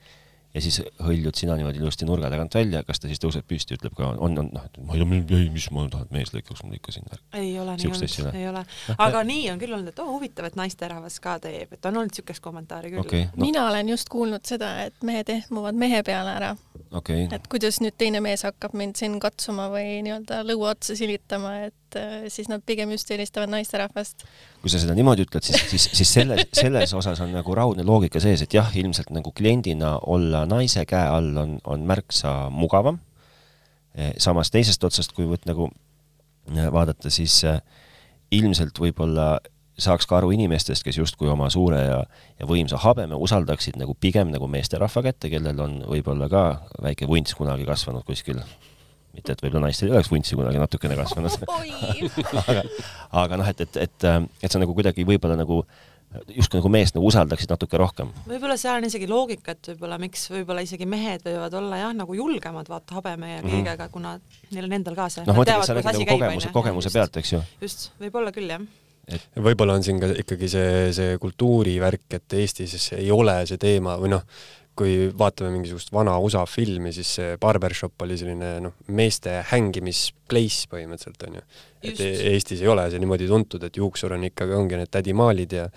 ja siis hõljud sina niimoodi ilusti nurga tagant välja, kas ta siis tõuseb püsti, ütleb ka, on, on noh, et ma ei tea, mis ma tahan, mees lõikaks mul ikka siin värk. ei ole nii olnud, ei ole. aga nii on küll olnud, et oo oh, huvitav, et naisterahvas ka teeb, et on olnud niisugust kommentaari küll okay,. No. mina olen just kuulnud seda, et mehed ehmuvad mehe peale ära okay.. et kuidas nüüd teine mees hakkab mind siin katsuma või nii-öelda lõua otsa silitama, et äh, siis nad pigem just eelistavad naisterahvast. kui sa seda niimoodi ütled, siis, siis, siis selles, selles osas on nagu raudne loogika sees, et jah, ilmselt nagu kliendina olla naise käe all on, on märksa mugavam. Eh, samas teisest otsast, kui võt nagu äh, vaadata, siis äh, ilmselt võib-olla saaks ka aru inimestest, kes justkui oma suure ja, ja võimsa habeme usaldaksid nagu pigem nagu meesterahva kätte, kellel on võib-olla ka väike vunts kunagi kasvanud kuskil mitte et võib-olla naistel ei oleks vuntsi kunagi natukene kasvanud <laughs> aga, aga noh, et, et, et, et sa nagu kuidagi võib-olla nagu justkui nagu meest nagu usaldaksid natuke rohkem. võib-olla seal on isegi loogikat võib-olla, miks võib-olla isegi mehed võivad olla jah, nagu julgemad vaata habeme ja kõigega mm, -hmm. kuna neil on endal ka see. noh, ma mõtlengi, et sa räägid nagu kogemuse, kogemuse pealt, eks ju. just, võib-olla küll jah et võib-olla on siin ka ikkagi see, see kultuurivärk, et Eestis ei ole see teema või noh, kui vaatame mingisugust vana USA filmi, siis see barbershop oli selline noh, meeste hängimis-place põhimõtteliselt onju. et Eestis ei ole see niimoodi tuntud, et juuksur on ikkagi, ongi need tädimaalid ja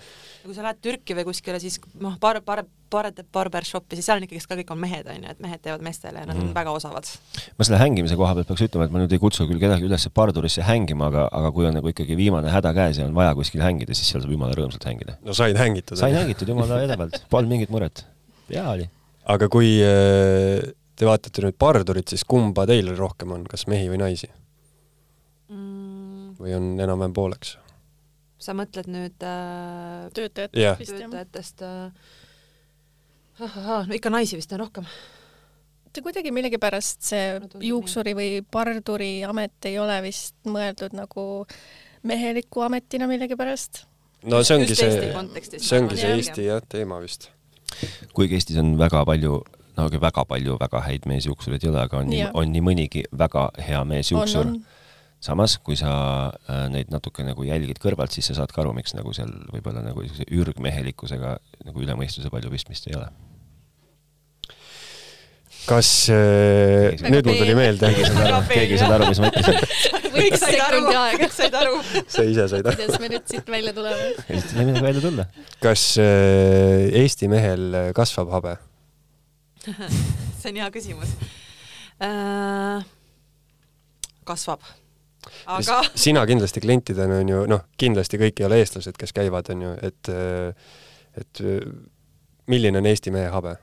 kui sa lähed Türki või kuskile, siis noh, bar-, bar-, bar-, barbershopi, siis seal on ikkagi ka kõik on mehed, onju, et mehed teevad meestele ja nad mm. on mhm. väga osavad. ma selle hängimise koha pealt peaks ütlema, et ma nüüd ei kutsu küll kedagi üles bardurisse hängima, aga, aga kui on nagu ikkagi viimane häda käes ja on vaja kuskil hängida, siis seal saab jumala rõõmsalt hängida. no said hängitud? sain hängitud jumala edevalt, polnud mingit muret. Hea oli aga kui äh, te vaatate nüüd pardurit, siis kumba teil rohkem on, kas mehi või naisi mm.? või on enam-vähem pooleks? sa mõtled nüüd äh, töötajatest yeah. vist, jah? töötajatest äh, ahah, no ikka naisi vist on rohkem. see kuidagi millegipärast see juuksuri või parduri amet ei ole vist mõeldud nagu meheliku ametina millegipärast. no see ongi see, see ongi see Eesti jah, teema vist kuigi Eestis on väga palju no aga väga palju väga häid meesjuuksureid ei ole, aga on, nii, on nii mõnigi väga hea meesjuuksur. samas, kui sa äh, neid natuke nagu jälgid kõrvalt, siis sa saad ka aru, miks nagu seal võib-olla nagu ürgmehelikkusega nagu üle mõistuse palju pistmist ei ole kas äh,, nüüd mul tuli meelde. keegi ei saanud aru, mis ma ütlesin. <laughs> kõik said aru, kõik said aru. sa ise said aru. kuidas me nüüd siit välja tuleme? siit ei midagi välja tulla. kas äh, Eesti mehel kasvab habe <laughs> see on hea küsimus äh,. kasvab aga sina kindlasti klientidena on ju noh, kindlasti kõik ei ole eestlased, kes käivad, on ju, et et milline on Eesti mehe habe?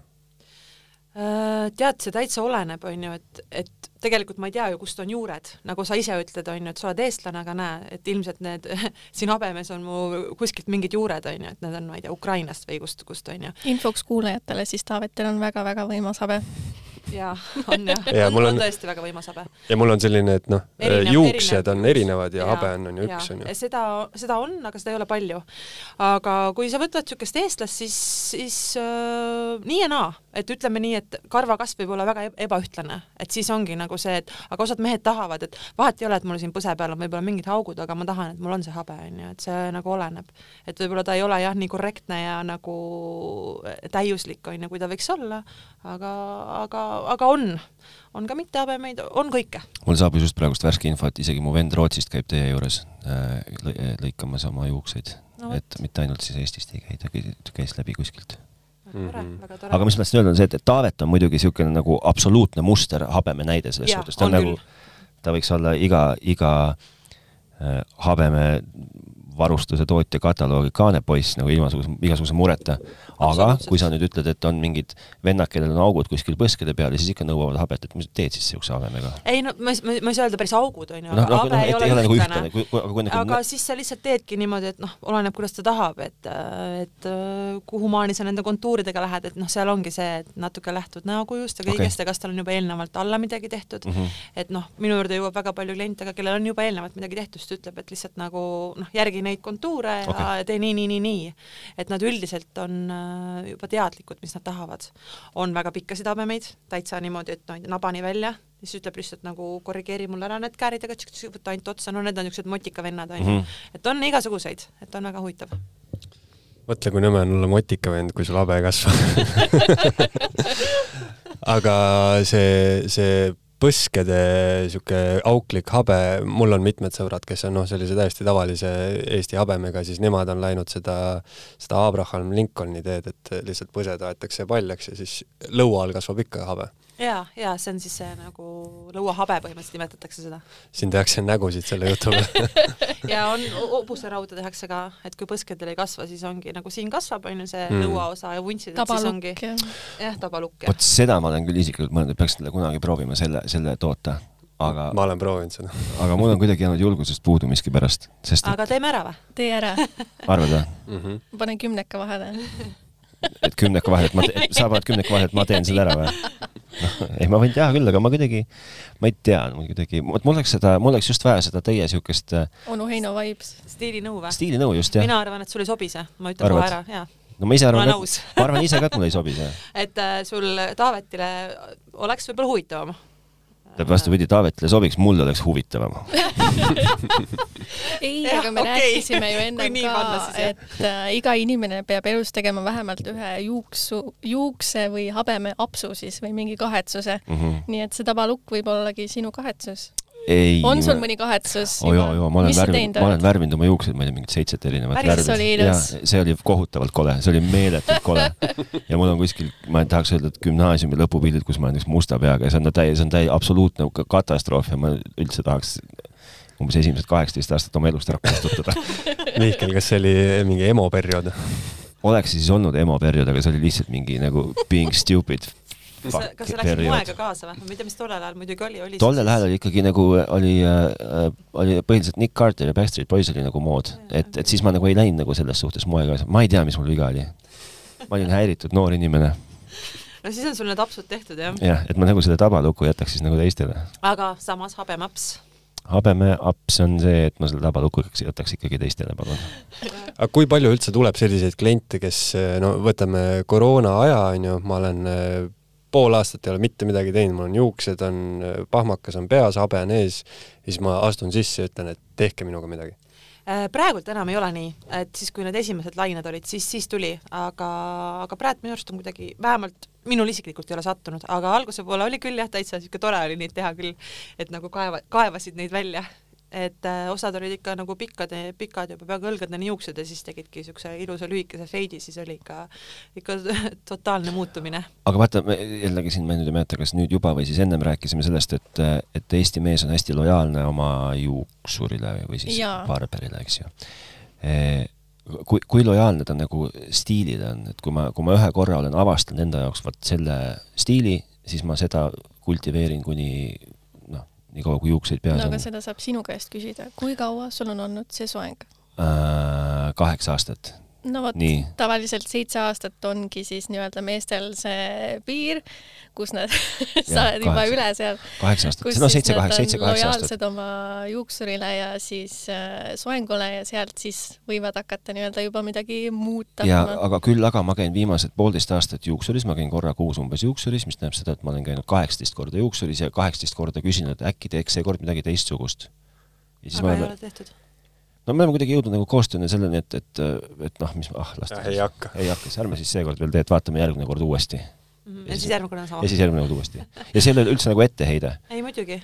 Äh, tead, see täitsa oleneb, on ju, et, et tegelikult ma ei tea ju, kust on juured, nagu sa ise ütled, on ju, et sa oled eestlane, aga näe, et ilmselt need <laughs> siin habemes on mu kuskilt mingid juured, on ju, et need on, ma ei tea, Ukrainast või kust, kust, on ju. infoks kuulajatele, siis Taavetil on väga-väga võimas habe jaa, <laughs> on jah. Ja, on, on, on tõesti väga võimas habe. ja mul on selline, et noh, juuksed erinev, on erinevad ja, ja habe on, on ju üks, on ju. seda, seda on, aga seda ei ole palju. aga kui sa võtad niisugust eestlast, siis, siis äh, nii ja naa, et ütleme nii, et karvakasv võib olla väga ebaühtlane, et siis ongi nagu see, et aga osad mehed tahavad, et vahet ei ole, et mul siin põse peal on võib-olla mingid augud, aga ma tahan, et mul on see habe, on ju, et see nagu oleneb. et võib-olla ta ei ole jah, nii korrektne ja nagu täiuslik, on ju, kui ta võiks olla, aga, aga, aga on, on ka mittehabemeid, on kõike. mul saabus just praegust värske info, et isegi mu vend Rootsist käib teie juures äh, lõikamas oma juukseid. No,, et mitte ainult siis Eestist ei käi, ta käis läbi kuskilt. Mm -hmm. aga mis ma tahtsin öelda, on see, et Taavet on muidugi niisugune nagu absoluutne muster habeme näide selles suhtes, ta on, on nagu, ta võiks olla iga, iga äh, habeme varustuse tootja kataloogi kaanepoiss nagu ilmasuguse, igasuguse mureta. aga kui sa nüüd ütled, et on mingid vennad, kellel on augud kuskil põskede peal ja siis ikka nõuavad habet, et mis teed siis siukse habemega? ei no ma, ma, ma ei saa öelda päris augud onju no,, aga habe no, ei ole nagu ühtlane. Nagu... aga siis sa lihtsalt teedki niimoodi, et noh, oleneb, kuidas ta tahab, et, et kuhumaani sa nende kontuuridega lähed, et noh, seal ongi see, et natuke lähtud näokujust ja kõigest okay. ja kas tal on juba eelnevalt alla midagi tehtud mm. -hmm. et noh, minu juurde jõuab väga palju kliente, aga kellel on juba eelnevalt midagi tehtud, siis ta ütleb, et lihtsalt nagu noh, järgi neid kontuure ja okay. tee nii, nii, nii, nii. et nad üldiselt on äh, juba teadlikud, mis nad tahavad. on väga pikkasid habemeid, täitsa niimoodi, et noh, nabani välja, siis ütleb lihtsalt nagu korrigeeri mulle ära need käärid, aga võta ainult otsa, no need on niisugused motikavennad onju mm. -hmm. et on igasuguseid, et on väga huvitav mõtle, kui nõme on olla motikavend, kui sul habe ei kasva <laughs> aga see, see põskede sihuke auklik habe, mul on mitmed sõbrad, kes on noh, sellise täiesti tavalise Eesti habemega, siis nemad on läinud seda, seda Abraham Lincolni teed, et lihtsalt põsed aetakse paljaks ja siis lõua all kasvab ikka habe ja, ja see on siis see nagu lõuahabe põhimõtteliselt nimetatakse seda. siin tehakse nägusid selle jutu peale <laughs> ja on, hobuserauda tehakse ka, et kui põskedel ei kasva, siis ongi nagu siin kasvab, on ju see mm. lõuaosa ja vuntsid, et siis ongi jah, tabalukk. vot seda ma olen küll isiklikult mõelnud, et peaks talle kunagi proovima selle, selle toota aga ma olen proovinud seda aga mul on kuidagi jäänud julgusest puudu miskipärast, sest et... aga teeme ära või? tee ära arvad või mm? -hmm. panen kümneka vahele <laughs> et kümneka vahele, et ma, sa paned kümneka vahele, et ma teen selle ära või? noh, ei, ma võin teha küll, aga ma kuidagi, ma ei tea, kuidagi, vot mul oleks seda, mul oleks just vaja seda teie siukest äh, onu Heino vibes. stiilinõu või? stiilinõu just, jah. mina arvan, et sul ei sobi see, ma ütlen kohe ära, jaa no ma ise arvan, et, ma arvan ise ka, et mulle ei sobi see. <laughs> et äh, sul Taavetile oleks võib-olla huvitavam tähendab vastupidi, Taavetile sobiks, mul oleks huvitavam <laughs> ei, aga me okay. rääkisime ju ennem ka, et äh, iga inimene peab elus tegema vähemalt ühe juuksu, juukse või habemeapsu siis või mingi kahetsuse mm. -hmm. nii et see tabalukk võib ollagi sinu kahetsus ei, on sul mõni kahetsus oh,? joo, joo, ma olen värvinud, ma olen värvinud oma juuksed, ma ei tea, mingit seitset erinevat värvi. oli ilus. see oli kohutavalt kole, see oli meeletult kole. <laughs> ja mul on kuskil, ma tahaks öelda, et gümnaasiumi lõpupildid, kus ma olen musta peaga ja see on täie, see on täie absoluutne katastroof ja ma üldse tahaks umbes esimesed kaheksateist aastat oma elust ära kustutada <laughs> Mihkel, kas see oli mingi emo periood? oleks siis olnud emo periood, aga see oli lihtsalt mingi nagu being stupid kas sa läksid moega kaasa või? ma ei tea, mis tollel ajal muidugi oli, oli tollel ajal oli ikkagi nagu oli äh,, oli põhiliselt Nick Carter ja Backstreet Boys oli nagu mood, et, et siis ma nagu ei läinud nagu selles suhtes moega ma ei tea, mis mul viga oli. ma olin häiritud noor inimene no siis on sul need apsud tehtud, jah? jah, et ma nagu selle tabaluku jätaks siis nagu teistele. aga samas habemaps habemeaps on see, et ma selle tabaluku jätaks ikkagi teistele, palun. <laughs> aga kui palju üldse tuleb selliseid kliente, kes no võtame koroona aja, on ju, ma olen pool aastat ei ole mitte midagi teinud, mul on juuksed on, pahmakas on peas, habe on ees, siis ma astun sisse ja ütlen, et tehke minuga midagi. Äh, praegult enam ei ole nii, et siis, kui need esimesed lained olid, siis, siis tuli, aga, aga praegu minu arust on kuidagi, vähemalt minul isiklikult ei ole sattunud, aga alguse poole oli küll jah, täitsa niisugune tore oli neid teha küll, et nagu kaeva, kaevasid neid välja et äh, osad olid ikka nagu pikkad, pikad juba peaaegu õlgadeni juuksed ja siis tegidki niisuguse ilusa lühikese feidi, siis oli ikka, ikka <laughs> totaalne muutumine. aga vaata, jällegi siin ma nüüd ei mäleta, kas nüüd juba või siis ennem rääkisime sellest, et, et Eesti mees on hästi lojaalne oma juuksurile või siis Jaa. barberile, eks ju e kui, kui lojaalne ta nagu stiilile on, et kui ma, kui ma ühe korra olen avastanud enda jaoks vot selle stiili, siis ma seda kultiveerin kuni nii kaua kui juukseid peas no, on. aga seda saab sinu käest küsida, kui kaua sul on olnud see soeng äh,? kaheksa aastat no vot, tavaliselt seitse aastat ongi siis nii-öelda meestel see piir, kus nad <laughs> saavad juba üle seal. kaheksa aastat, no seitse, kaheksa, seitse, kaheksa aastat. lojaalsed oma juuksurile ja siis äh, soengule ja sealt siis võivad hakata nii-öelda juba midagi muuta. ja aga küll, aga ma käin viimased poolteist aastat juuksuris, ma käin korra kuus umbes juuksuris, mis tähendab seda, et ma olen käinud kaheksateist korda juuksuris ja kaheksateist korda küsin, et äkki teeks seekord midagi teistsugust. aga ei ole tehtud no me oleme kuidagi jõudnud nagu koostööni selleni, et, et, et noh, mis, ah, las ta ei hakka. ei hakka, siis ärme siis seekord veel tee, et vaatame järgmine kord uuesti mm. -hmm. ja siis järgmine kord on sama. ja siis järgmine kord uuesti. ja see ei ole üldse nagu etteheide. ei muidugi.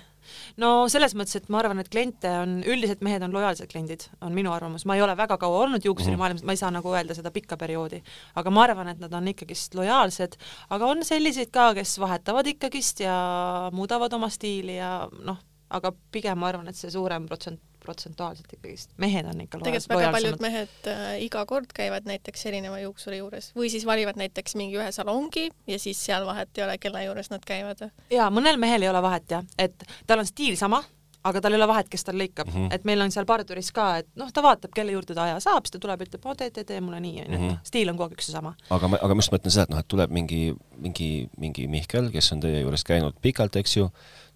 no selles mõttes, et ma arvan, et kliente on, üldiselt mehed on lojaalsed kliendid, on minu arvamus, ma ei ole väga kaua olnud juuksurimaailmas mm, -hmm. ma ei saa nagu öelda seda pikka perioodi, aga ma arvan, et nad on ikkagist lojaalsed, aga on selliseid ka, kes vahetavad ikkagist ja muudavad oma stiili ja noh, aga pigem ma arvan, et see suurem protsent protsentuaalselt ikkagist, mehed on ikka tegelikult väga paljud mehed äh, iga kord käivad näiteks erineva juuksuri juures või siis valivad näiteks mingi ühe salongi ja siis seal vahet ei ole, kelle juures nad käivad. jaa, mõnel mehel ei ole vahet jah, et tal on stiil sama, aga tal ei ole vahet, kes tal lõikab mm, -hmm. et meil on seal parduris ka, et noh, ta vaatab, kelle juurde ta aja saab, siis ta tuleb, ütleb, oo tee, tee, tee mulle nii, onju, et mhm. stiil on kogu aeg üks ja sama. aga ma, aga ma just mõtlen seda, et noh, et tuleb mingi, mingi, mingi Mihkel, kes on teie juures käinud pikalt, eks ju,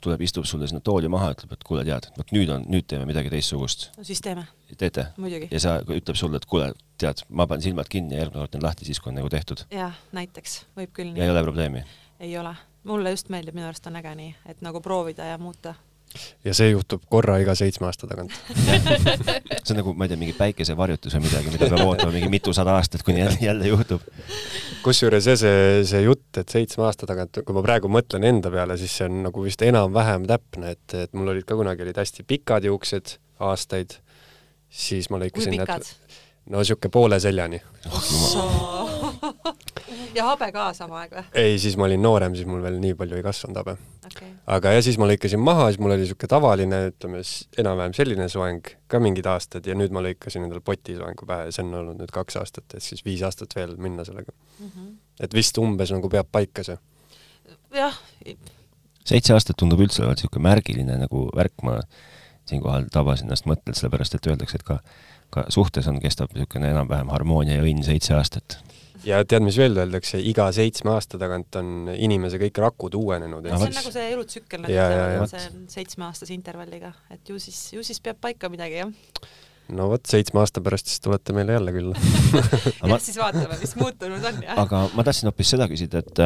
tuleb, istub sulle sinna tooli maha, ütleb, et kuule, tead, vot nüüd on, nüüd teeme midagi teistsugust. no siis teeme. teete? ja sa, ütleb sulle, et kuule, tead, ma panen silmad kinni ja järgmine kord teen lahti siis, kui on nagu tehtud. jah, näiteks, võib küll nii. ja ei ole probleemi? ei ole. mulle just meeldib, minu arust on äge nii, et nagu proovida ja muuta ja see juhtub korra iga seitsme aasta tagant. <laughs> See on nagu, ma ei tea, mingi päikesevarjutus või midagi, mida peab ootama mingi mitusada aastat, kuni jälle, jälle juhtub. kusjuures jah, see, see jutt, et seitsme aasta tagant, kui ma praegu mõtlen enda peale, siis see on nagu vist enam-vähem täpne, et, et mul olid ka kunagi olid hästi pikad juuksed aastaid, siis ma lõikasin need no sihuke poole seljani. Oh, <laughs> ja habe ka sama aeg või? ei, siis ma olin noorem, siis mul veel nii palju ei kasvanud habe okay.. aga ja siis ma lõikasin maha, siis mul oli niisugune tavaline, ütleme enam-vähem selline soeng ka mingid aastad ja nüüd ma lõikasin endale potisoengu pähe ja see on olnud nüüd kaks aastat, et siis viis aastat veel minna sellega mm. -hmm. et vist umbes nagu peab paika see. jah. seitse aastat tundub üldse olevat niisugune märgiline nagu värk, ma siinkohal tabasin ennast mõttelt, sellepärast et öeldakse, et ka ka suhtes on, kestab niisugune enam-vähem harmoonia ja õnn seitse aastat ja tead, mis veel öeldakse, iga seitsme aasta tagant on inimese kõik rakud uuenenud. see on nagu see elutsükkel, nagu see on seitsmeaastase intervalliga, et ju siis, ju siis peab paika midagi, jah. No vot, seitsme aasta pärast siis tulete meile jälle külla. <laughs> Jah, siis vaatame, mis muutunud on, jah. aga ma tahtsin hoopis seda küsida, et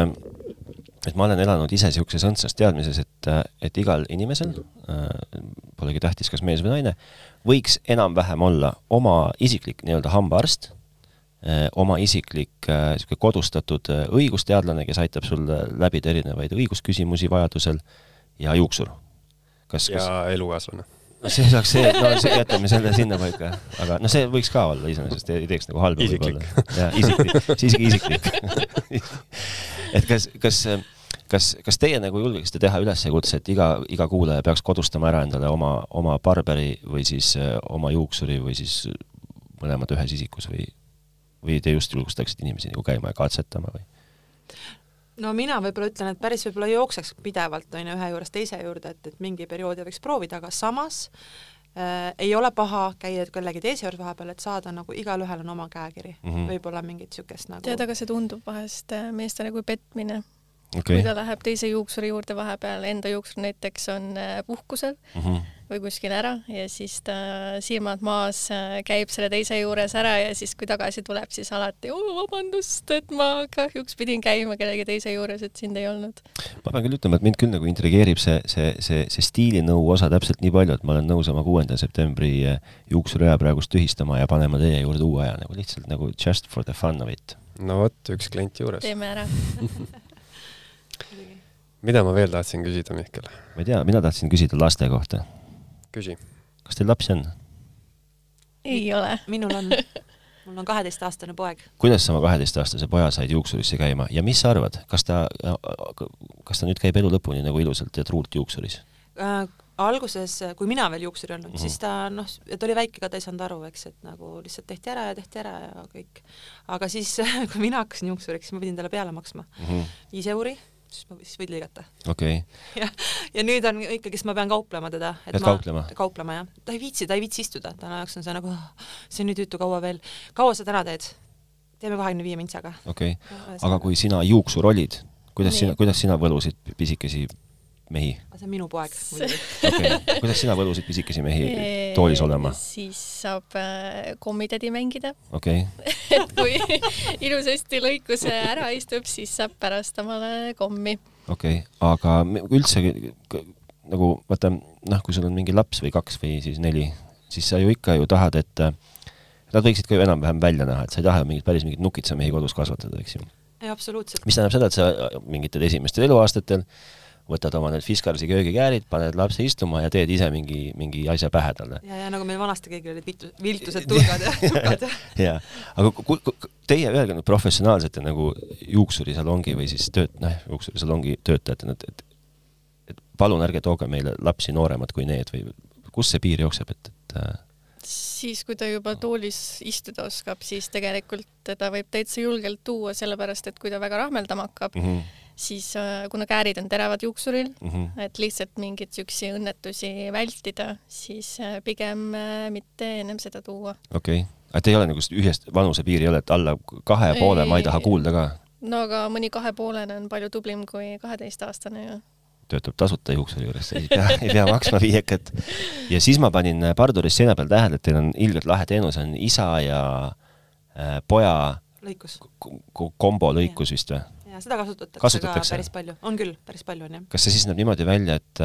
et ma olen elanud ise niisuguses õndsas teadmises, et, et igal inimesel äh,, polegi tähtis, kas mees või naine, võiks enam-vähem olla oma isiklik nii-öelda hambaarst oma isiklik niisugune eh, kodustatud eh, õigusteadlane, kes aitab sul läbida erinevaid õigusküsimusi vajadusel ja juuksur. kas, ja kas... elukaaslane. no see saaks, see, no see, jätame selle sinnapaika, aga noh, see võiks ka olla iseenesest, ei teeks nagu halba võib-olla. jaa, isiklik, siiski isiklik et kas, kas kas, kas teie nagu julgeksite teha üleskutse, et iga, iga kuulaja peaks kodustama ära endale oma, oma barberi või siis oma juuksuri või siis mõlemad ühes isikus või või te just julgustaksite inimesi nagu käima ja katsetama või? no mina võib-olla ütlen, et päris võib-olla jookseks pidevalt on ju ühe juurest teise juurde, et, et mingi perioodi võiks proovida, aga samas äh, ei ole paha käia kellegi teise juures vahepeal, et saada nagu igalühel on oma käekiri mm -hmm., võib-olla mingit niisugust nagu tead, aga see tundub vahest äh, meestele kui petmine okay. kui ta läheb teise juuksuri juurde vahepeal, enda juuksur näiteks on äh, puhkusel mm -hmm. või kuskil ära ja siis ta silmad maas äh, käib selle teise juures ära ja siis, kui tagasi tuleb, siis alati vabandust, et ma kahjuks pidin käima kellegi teise juures, et sind ei olnud. ma pean küll ütlema, et mind küll nagu intrigeerib see, see, see, see stiilinõu osa täpselt nii palju, et ma olen nõus oma kuuenda septembri äh, juuksuriaja praegust tühistama ja panema teie juurde uue aja nagu lihtsalt nagu just for the fun of it. no vot, üks klient juures. teeme ära <laughs> mida ma veel tahtsin küsida, Mihkel? ma ei tea, mina tahtsin küsida laste kohta. küsi. kas teil lapsi on? ei ole. minul on <laughs> mul on kaheteistaastane poeg. kuidas sa oma kaheteistaastase poja said juuksurisse käima ja mis sa arvad, kas ta, kas ta nüüd käib elu lõpuni nagu ilusalt ja truult juuksuris äh,? alguses, kui mina veel juuksur ei olnud mm, -hmm. siis ta noh, ta oli väike ka, ta ei saanud aru, eks, et nagu lihtsalt tehti ära ja tehti ära ja kõik. aga siis, <laughs> kui mina hakkasin juuksuriks, siis ma pidin talle peale maksma mm. -hmm. viis euri siis ma, siis võid lõigata. okei okay.. <laughs> jah, ja nüüd on ikkagist, ma pean kauplema teda. pead kauplema? kauplema, jah. ta ei viitsi, ta ei viitsi istuda, ta jaoks on see nagu, see on nii tüütu, kaua veel. kaua sa täna teed? teeme kahekümne viie mintsaga. okei okay., aga kui sina juuksur olid, kuidas nii. sina, kuidas sina võlusid pisikesi mehi? see on minu poeg okay., kuidas sina võlusid pisikesi mehi toolis olema? siis saab äh, kommitädi mängida. okei okay. <laughs> et kui <laughs> ilusasti lõikuse ära istub, siis saab pärast omale kommi. okei okay., aga üldse nagu vaata, noh, kui sul on mingi laps või kaks või siis neli, siis sa ju ikka ju tahad, et nad võiksid ka ju enam-vähem välja näha, et sa ei taha mingit päris mingit nukitsamehi kodus kasvatada, eks ju. ei, absoluutselt. mis tähendab seda, et sa mingitel esimestel eluaastatel võtad oma need Fiskarsi köögikäärid, paned lapse istuma ja teed ise mingi, mingi asja pähe talle. ja, ja nagu meil vanasti kõigil olid viltu, viltused tulgad ja <laughs> tukad ja. <laughs> ja, aga ku, ku, teie öelge nüüd professionaalsete nagu juuksurisalongi või siis tööt-, noh, juuksurisalongi töötajatena, et, et et palun ärge tooge meile lapsi nooremad kui need või kus see piir jookseb, et, et äh, siis, kui ta juba toolis istuda oskab, siis tegelikult teda võib täitsa julgelt tuua, sellepärast et kui ta väga rahmeldama hakkab mm, -hmm siis äh, kuna käärid on teravad juuksuril mm, -hmm. et lihtsalt mingeid siukseid õnnetusi vältida, siis äh, pigem äh, mitte ennem seda tuua. okei okay., et ei ole nagu ühest vanusepiiri ei ole, et alla kahe poole ma ei taha kuulda ka? no aga mõni kahepoolene on palju tublim kui kaheteistaastane ju töötab tasuta juuksuri juures, ei pea, ei pea maksma viiekat. ja siis ma panin Parduris seina peal tähele, et teil on ilgelt lahe teenus, on isa ja äh, poja lõikus. kombo lõikus vist või? Ja seda kasutatakse, kasutatakse ka päris palju, on küll, päris palju on jah. kas see siis näeb niimoodi välja, et,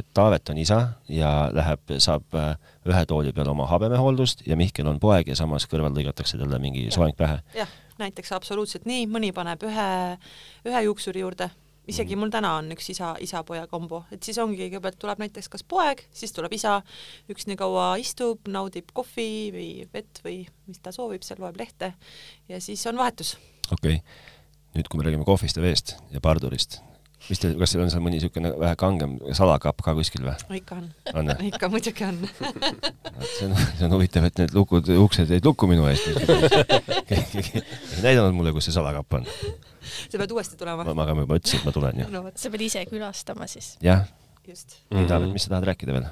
et Taavet on isa ja läheb, saab äh, ühe tooli peal oma habemehooldust ja Mihkel on poeg ja samas kõrval lõigatakse talle mingi soeng pähe? jah, näiteks absoluutselt nii, mõni paneb ühe, ühe juuksuri juurde, isegi mm. mul täna on üks isa, isa-poja kombo, et siis ongi, kõigepealt tuleb näiteks kas poeg, siis tuleb isa, üks nii kaua istub, naudib kohvi või vett või mis ta soovib, seal loeb lehte. Ja siis on vahetus. okei. okay nüüd, kui me räägime kohvist ja veest ja pardurist, mis teil, kas teil on seal mõni niisugune vähe kangem salakapp ka kuskil või? ikka on, on. ikka muidugi on <laughs> see on, see on huvitav, et need lukud, uksed jäid lukku minu eest. keegi ei näidanud mulle, kus see salakapp on. sa pead uuesti tulema. ma, ma juba ütlesin, et ma tulen ju no,. sa pead ise külastama siis. jah. just mm. -hmm. Mis sa tahad rääkida veel?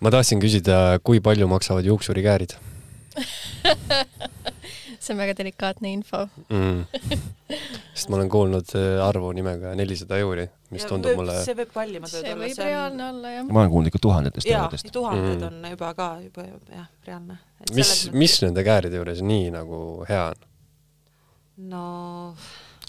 ma tahtsin küsida, kui palju maksavad juuksurikäärid <laughs> see on väga delikaatne info mm. <laughs> sest ma olen kuulnud äh, arvu nimega nelisada euri, mis ja tundub võib, mulle see võib kallimad see võib see on... reaalne olla, jah. ma olen kuulnud ikka tuhandetest eurodest. tuhanded mm. on juba ka juba jah, reaalne. mis, mis nende kääride juures nii nagu hea on? no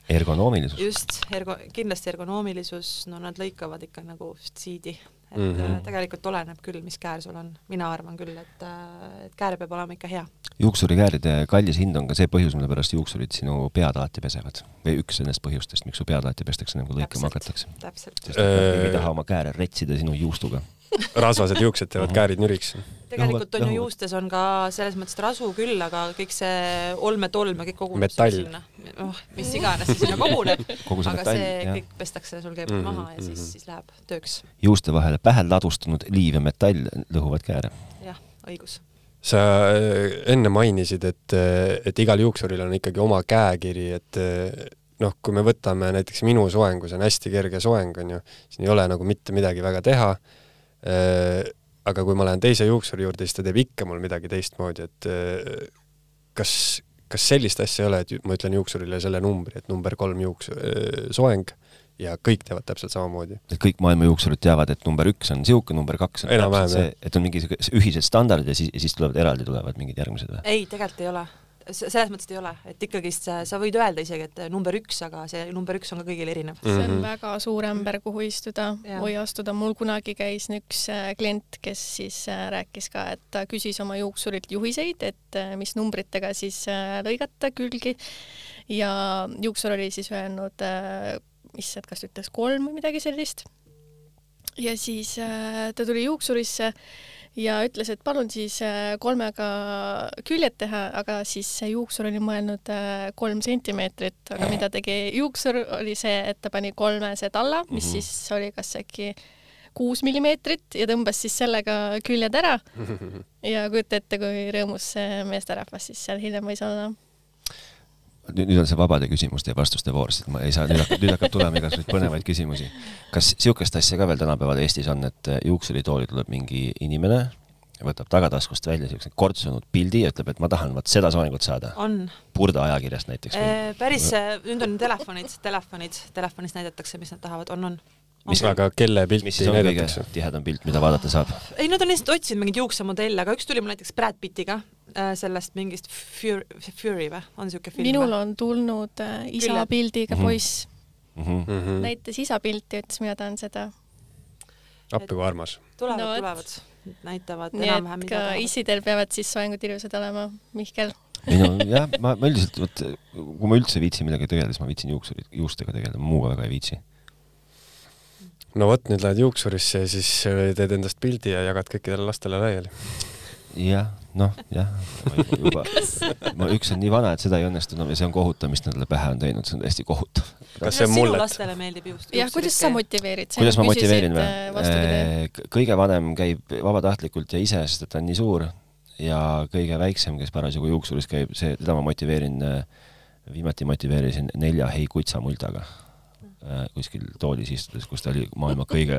ergonoomilisus. just, ergo-, kindlasti ergonoomilisus, no nad lõikavad ikka nagu siidi et mm -hmm. tegelikult oleneb küll, mis käär sul on. mina arvan küll, et, äh, et käär peab olema ikka hea. juuksurikääride kallis hind on ka see põhjus, mille pärast juuksurid sinu pead alati pesevad. või üks nendest põhjustest, miks su pead alati pestakse, nagu lõikama hakatakse. sest nad äh, ei taha oma kääre retsida sinu juustuga rasvased juuksed teevad käärid nüriks. tegelikult on ju juustes on ka selles mõttes rasu küll, aga kõik see olmetolm ja kõik koguneb sinna. oh, mis iganes sinna koguneb <laughs> aga metall, see jah. kõik pestakse sul käib mm -hmm. maha ja siis, mhm. siis läheb tööks. juuste vahele pähe ladustunud liiv ja metall lõhuvad kääre. jah, õigus sa äh, enne mainisid, et, et igal juuksuril on ikkagi oma käekiri, et noh, kui me võtame näiteks minu soengu, see on hästi kerge soeng, on ju, siin ei ole nagu mitte midagi väga teha Äh, aga kui ma lähen teise juuksuri juurde, siis ta teeb ikka mul midagi teistmoodi, et äh, kas, kas sellist asja ei ole, et ma ütlen juuksurile selle numbri, et number kolm juuks-, äh, soeng, ja kõik teevad täpselt samamoodi. et kõik maailma juuksurid teavad, et number üks on niisugune, number kaks on Enam-vähem, täpselt see, et on mingi ühised standardid ja siis, ja siis tulevad eraldi tulevad mingid järgmised või? ei, tegelikult ei ole selles mõttes ei ole, et ikkagist sa, sa võid öelda isegi, et number üks, aga see number üks on ka kõigil erinev mm. -hmm. see on väga suur ämber, kuhu istuda ja. või astuda. mul kunagi käis üks äh, klient, kes siis äh, rääkis ka, et ta küsis oma juuksurilt juhiseid, et äh, mis numbritega siis lõigata külgi ja juuksur oli siis öelnud, issand, kas ütles kolm või midagi sellist. ja siis ta tuli juuksurisse ja ütles, et palun siis äh, kolmega küljed teha, aga siis see juuksur oli mõelnud äh, kolm sentimeetrit, aga mida tegi juuksur, oli see, et ta pani kolmese talla, mis mm -hmm. siis oli kas äkki kuus millimeetrit ja tõmbas siis sellega küljed ära. <laughs> ja kujuta ette, kui rõõmus see meesterahvas siis seal hiljem võis olla nüüd, nüüd on see vabade küsimuste ja vastuste voor, sest ma ei saa, nüüd hakkab, nüüd hakkab tulema igasuguseid põnevaid küsimusi. kas niisugust asja ka veel tänapäeval Eestis on, et äh, juuksuritooli tuleb mingi inimene, võtab tagataskust välja niisuguse kortsunud pildi ja ütleb, et ma tahan vot seda soengut saada? Purda ajakirjast näiteks või? päris, nüüd on telefonid, telefonid, telefonis näidatakse, mis nad tahavad, on, on mis aga kelle pilti näidatakse? tihedam pilt, mida vaadata saab? ei, nad on lihtsalt otsinud mingeid juuksemodelle, aga üks tuli mul näiteks Brad Pittiga äh, sellest mingist Fury, Fury või, on niisugune film? minul on tulnud äh, isa Külle. pildiga mm -hmm. poiss mm. -hmm. näitas isa pilti, ütles, mina tahan seda. appi kui armas. tulevad no,, tulevad, näitavad enam-vähem, mida tahavad. issidel peavad siis soengud ilusad olema, Mihkel ei no <laughs> jah, ma, ma üldiselt, vot kui ma üldse viitsin millegagi tegeleda, siis ma viitsin juuksurid, juustega tegeleda, muuga väga ei viitsi no vot, nüüd lähed juuksurisse ja siis äh, teed endast pildi ja jagad kõikidele lastele laiali. jah, noh, jah, juba, ma, üks on nii vana, et seda ei õnnestu, no ja see on kohutav, mis talle pähe on teinud, see on täiesti kohutav. kas see on mullet? lastele meeldib juust? jah, kuidas sa motiveerid? kuidas ma motiveerin või? Äh, kõige vanem käib vabatahtlikult ja ise, sest et ta on nii suur ja kõige väiksem, kes parasjagu juuksuris käib, see, teda ma motiveerin, äh, viimati motiveerisin nelja Hei kutsa muldaga Äh, kuskil toolis istudes, kus ta oli maailma kõige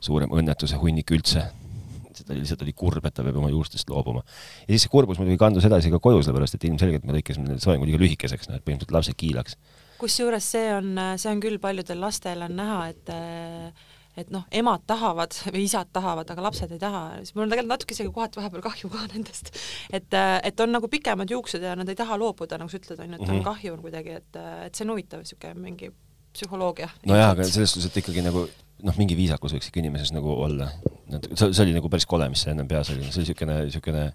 suurem õnnetuse hunnik üldse. Ta lihtsalt oli kurb, et ta peab oma juustest loobuma. ja siis see kurbus muidugi kandus edasi ka koju, sellepärast et ilmselgelt me lõikasime need soengud liiga lühikeseks, noh et põhimõtteliselt lapse kiilaks. kusjuures see on, see on küll paljudel lastel on näha, et et noh, emad tahavad või isad tahavad, aga lapsed ei taha, siis mul on tegelikult natuke isegi kohati vahepeal kahju ka nendest. et, et on nagu pikemad juuksed ja nad ei taha loobuda, nagu sa ütled, on ju, et on mhm. kahju on kuidagi, et, et see on huvitav niisugune mingi psühholoogia. nojah, aga selles suhtes, et ikkagi nagu noh, mingi viisakus võiks ikka inimeses nagu olla. see, see oli nagu päris kole, mis see ennem peas oli, see oli niisugune, niisugune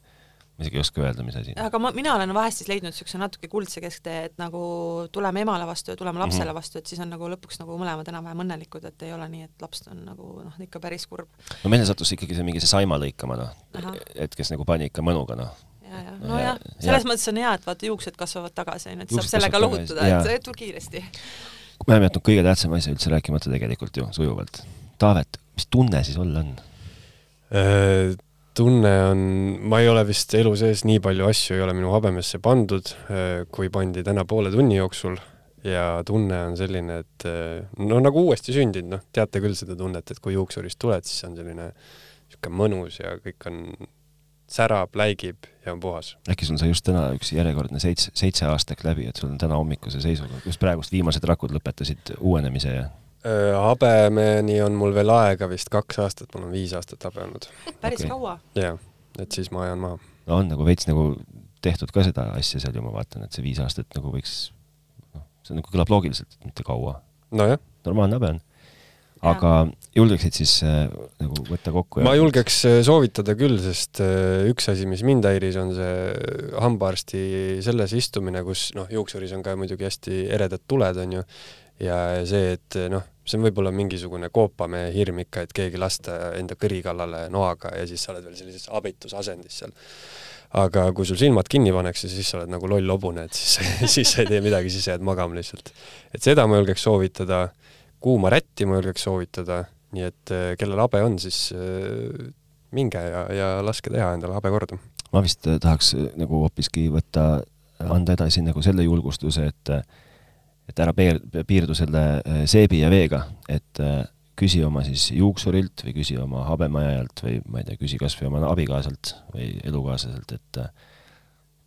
ma isegi ei oska öelda, mis asi. aga ma, mina olen vahest siis leidnud niisuguse natuke kuldse kesktee, et nagu tuleme emale vastu ja tuleme lapsele mm -hmm. vastu, et siis on nagu lõpuks nagu mõlemad enam-vähem õnnelikud, et ei ole nii, et laps on nagu noh, ikka päris kurb. no meile sattus ikkagi see mingi see saima lõikama noh, et kes nagu pani ikka mõnuga noh ja, ja nojah, selles ja. mõttes on hea, et vaata juuksed kasvavad tagasi, onju, et saab sellega lohutada, et kiiresti me oleme jätnud kõige tähtsama asja üldse rääkimata tegelikult ju sujuvalt. Taavet, mis tunne siis olla on? Äh, tunne on, ma ei ole vist elu sees nii palju asju ei ole minu habemesse pandud, äh, kui pandi täna poole tunni jooksul ja tunne on selline, et äh, no nagu uuesti sündinud, noh, teate küll seda tunnet, et kui juuksurist tuled, siis on selline niisugune mõnus ja kõik on särab, läigib ja on puhas. äkki sul sai just täna üks järjekordne seitse, seitse aastat läbi, et sul on täna hommikuse seisuga, just praegust viimased rakud lõpetasid uuenemise ja? habemeni on mul veel aega vist kaks aastat, mul on viis aastat habe olnud. päris okay. kaua? jah, et siis ma ajan maha. no on nagu veits nagu tehtud ka seda asja seal ju, ma vaatan, et see viis aastat nagu võiks, noh, see nagu kõlab loogiliselt, mitte kaua. nojah. normaalne habe on aga julgeksid siis äh, nagu võtta kokku? ma julgeks äh, soovitada küll, sest äh, üks asi, mis mind häiris, on see hambaarsti selles istumine, kus noh, juuksuris on ka muidugi hästi eredad tuled, on ju, ja see, et noh, see on võib-olla mingisugune koopamehe hirm ikka, et keegi lasta enda kõri kallale noaga ja siis sa oled veel sellises abitusasendis seal. aga kui sul silmad kinni pannakse, siis sa oled nagu loll hobune, et siis, <laughs> siis sa ei tee midagi, siis sa jääd magama lihtsalt. et seda ma julgeks soovitada kuuma rätti ma julgeks soovitada, nii et äh, kellel habe on, siis äh, minge ja, ja laske teha endale habe korda. ma vist äh, tahaks nagu hoopiski võtta, anda edasi nagu selle julgustuse, et et ära peer-, piirdu selle seebi ja veega, et küsi oma siis juuksurilt või küsi oma habemajajalt või ma ei tea, küsi kas või oma abikaasalt või elukaaslaselt, et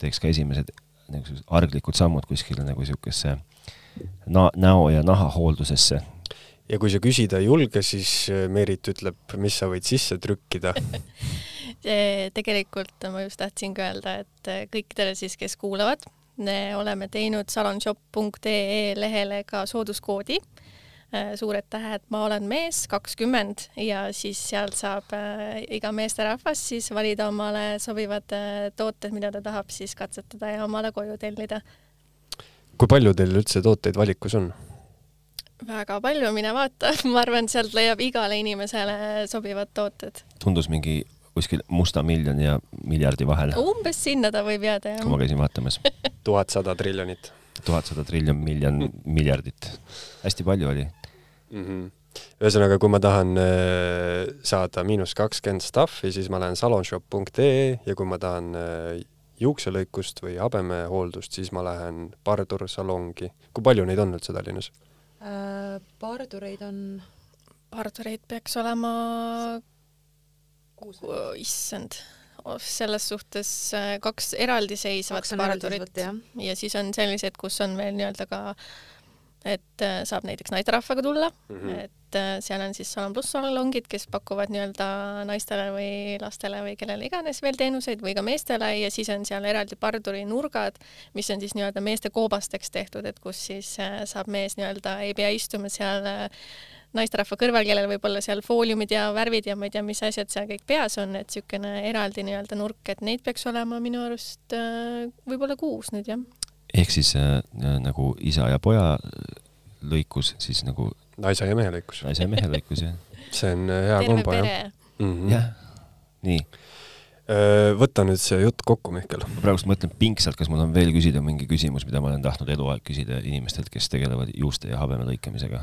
teeks ka esimesed niisugused arglikud sammud kuskile nagu niisugusesse na-, näo- ja nahahooldusesse ja kui sa küsida ei julge, siis äh, Meerit ütleb, mis sa võid sisse trükkida <laughs> tegelikult ma just tahtsingi öelda, et äh, kõikidele siis, kes kuulavad, me oleme teinud salonshop.ee lehele ka sooduskoodi Äh, suured tähed Ma olen mees kakskümmend ja siis sealt saab iga meesterahvas siis valida omale sobivad tooted, mida ta tahab siis katsetada ja omale koju tellida. kui palju teil üldse tooteid valikus on? Väga palju, mine vaata, <laughs> ma arvan, sealt leiab igale inimesele sobivad tooted. tundus mingi kuskil musta miljoni ja miljardi vahel. umbes sinna ta võib jääda, jah. kui ma käisin vaatamas. <laughs> tuhat sada triljonit. tuhat sada triljon miljon <laughs> miljardit. hästi palju oli mm. -hmm ühesõnaga, kui ma tahan äh, saada miinus kakskümmend stuff'i, siis ma lähen salonshop.ee ja kui ma tahan äh, juukselõikust või habemehooldust, siis ma lähen Pardur salongi. kui palju neid on üldse Tallinnas? Pardureid on. Pardureid peaks olema, issand, oh, selles suhtes äh, kaks eraldiseisvat pardurit ja siis on sellised, kus on veel nii-öelda ka äh, et äh, saab näiteks naisterahvaga tulla mm, -hmm. et äh, seal on siis Salon pluss salongid, kes pakuvad nii-öelda naistele või lastele või kellele iganes veel teenuseid või ka meestele ja siis on seal eraldi parduri nurgad, mis on siis nii-öelda meeste koobasteks tehtud, et kus siis äh, saab mees nii-öelda, ei pea istuma seal naisterahva kõrval, kellel võib-olla seal fooliumid ja värvid ja ma ei tea, mis asjad seal kõik peas on, et niisugune eraldi nii-öelda nurk, et neid peaks olema minu arust võib-olla kuus nüüd jah ehk siis äh, nagu isa ja poja lõikus siis nagu naise ja mehe lõikus. naise ja mehe lõikus, jah. see on äh, hea kombo, jah -hmm.. jah, nii. Äh, võta nüüd see jutt kokku, Mihkel. ma praegust mõtlen pingsalt, kas mul on veel küsida mingi küsimus, mida ma olen tahtnud eluaeg küsida inimestelt, kes tegelevad juuste ja habeme lõikamisega.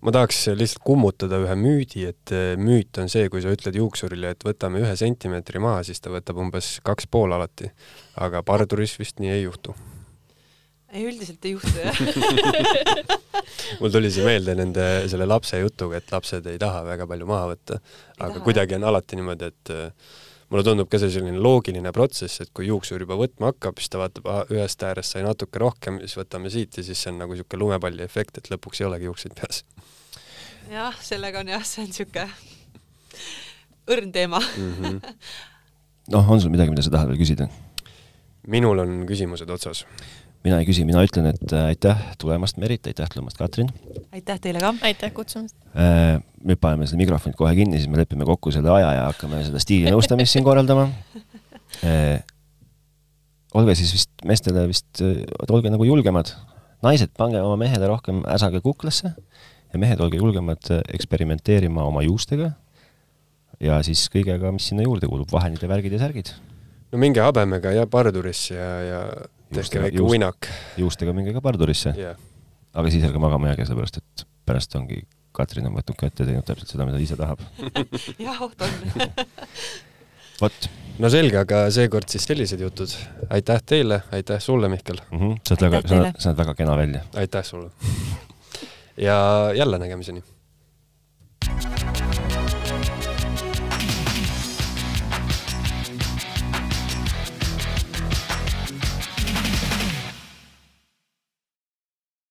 ma tahaks lihtsalt kummutada ühe müüdi, et äh, müüt on see, kui sa ütled juuksurile, et võtame ühe sentimeetri maha, siis ta võtab umbes kaks pool alati. aga parduris vist nii ei juhtu ei, üldiselt ei juhtu jah <laughs> mul tuli see meelde nende selle lapse jutuga, et lapsed ei taha väga palju maha võtta, aga taha, kuidagi on alati niimoodi, et äh, mulle tundub ka see selline loogiline protsess, et kui juuksur juba võtma hakkab, siis ta vaatab, ühest äärest sai natuke rohkem, siis võtame siit ja siis see on nagu niisugune lumepalli efekt, et lõpuks ei olegi juukseid peas. jah, sellega on jah, see on niisugune õrn teema mm. -hmm. <laughs> noh, on sul midagi, mida sa tahad veel küsida? minul on küsimused otsas mina ei küsi, mina ütlen, et äh, aitäh tulemast, Merit, aitäh tulemast, Katrin! aitäh teile ka! aitäh kutsumast! Äh, nüüd paneme selle mikrofonid kohe kinni, siis me lepime kokku selle aja ja hakkame seda stiilinõustamist siin korraldama. Äh, olge siis vist meestele vist, olge nagu julgemad. naised, pange oma mehele rohkem äsage kuklasse ja mehed, olge julgemad eksperimenteerima oma juustega ja siis kõigega, mis sinna juurde kuulub, vahendid ja värgid ja särgid. no minge habemega ja pardurisse ja, ja tehke väike juust, uinak. juustega minge ka pardurisse yeah.. aga siis ärge magama jääge, sellepärast et pärast ongi Katrin on võtnud kätte ja teinud täpselt seda, mida ise tahab. <laughs> jah, oht on. <laughs> vot. no selge, aga seekord siis sellised jutud. aitäh teile, aitäh sulle, Mihkel mm. -hmm. sa oled väga, sa oled väga kena välja. aitäh sulle. ja jälle nägemiseni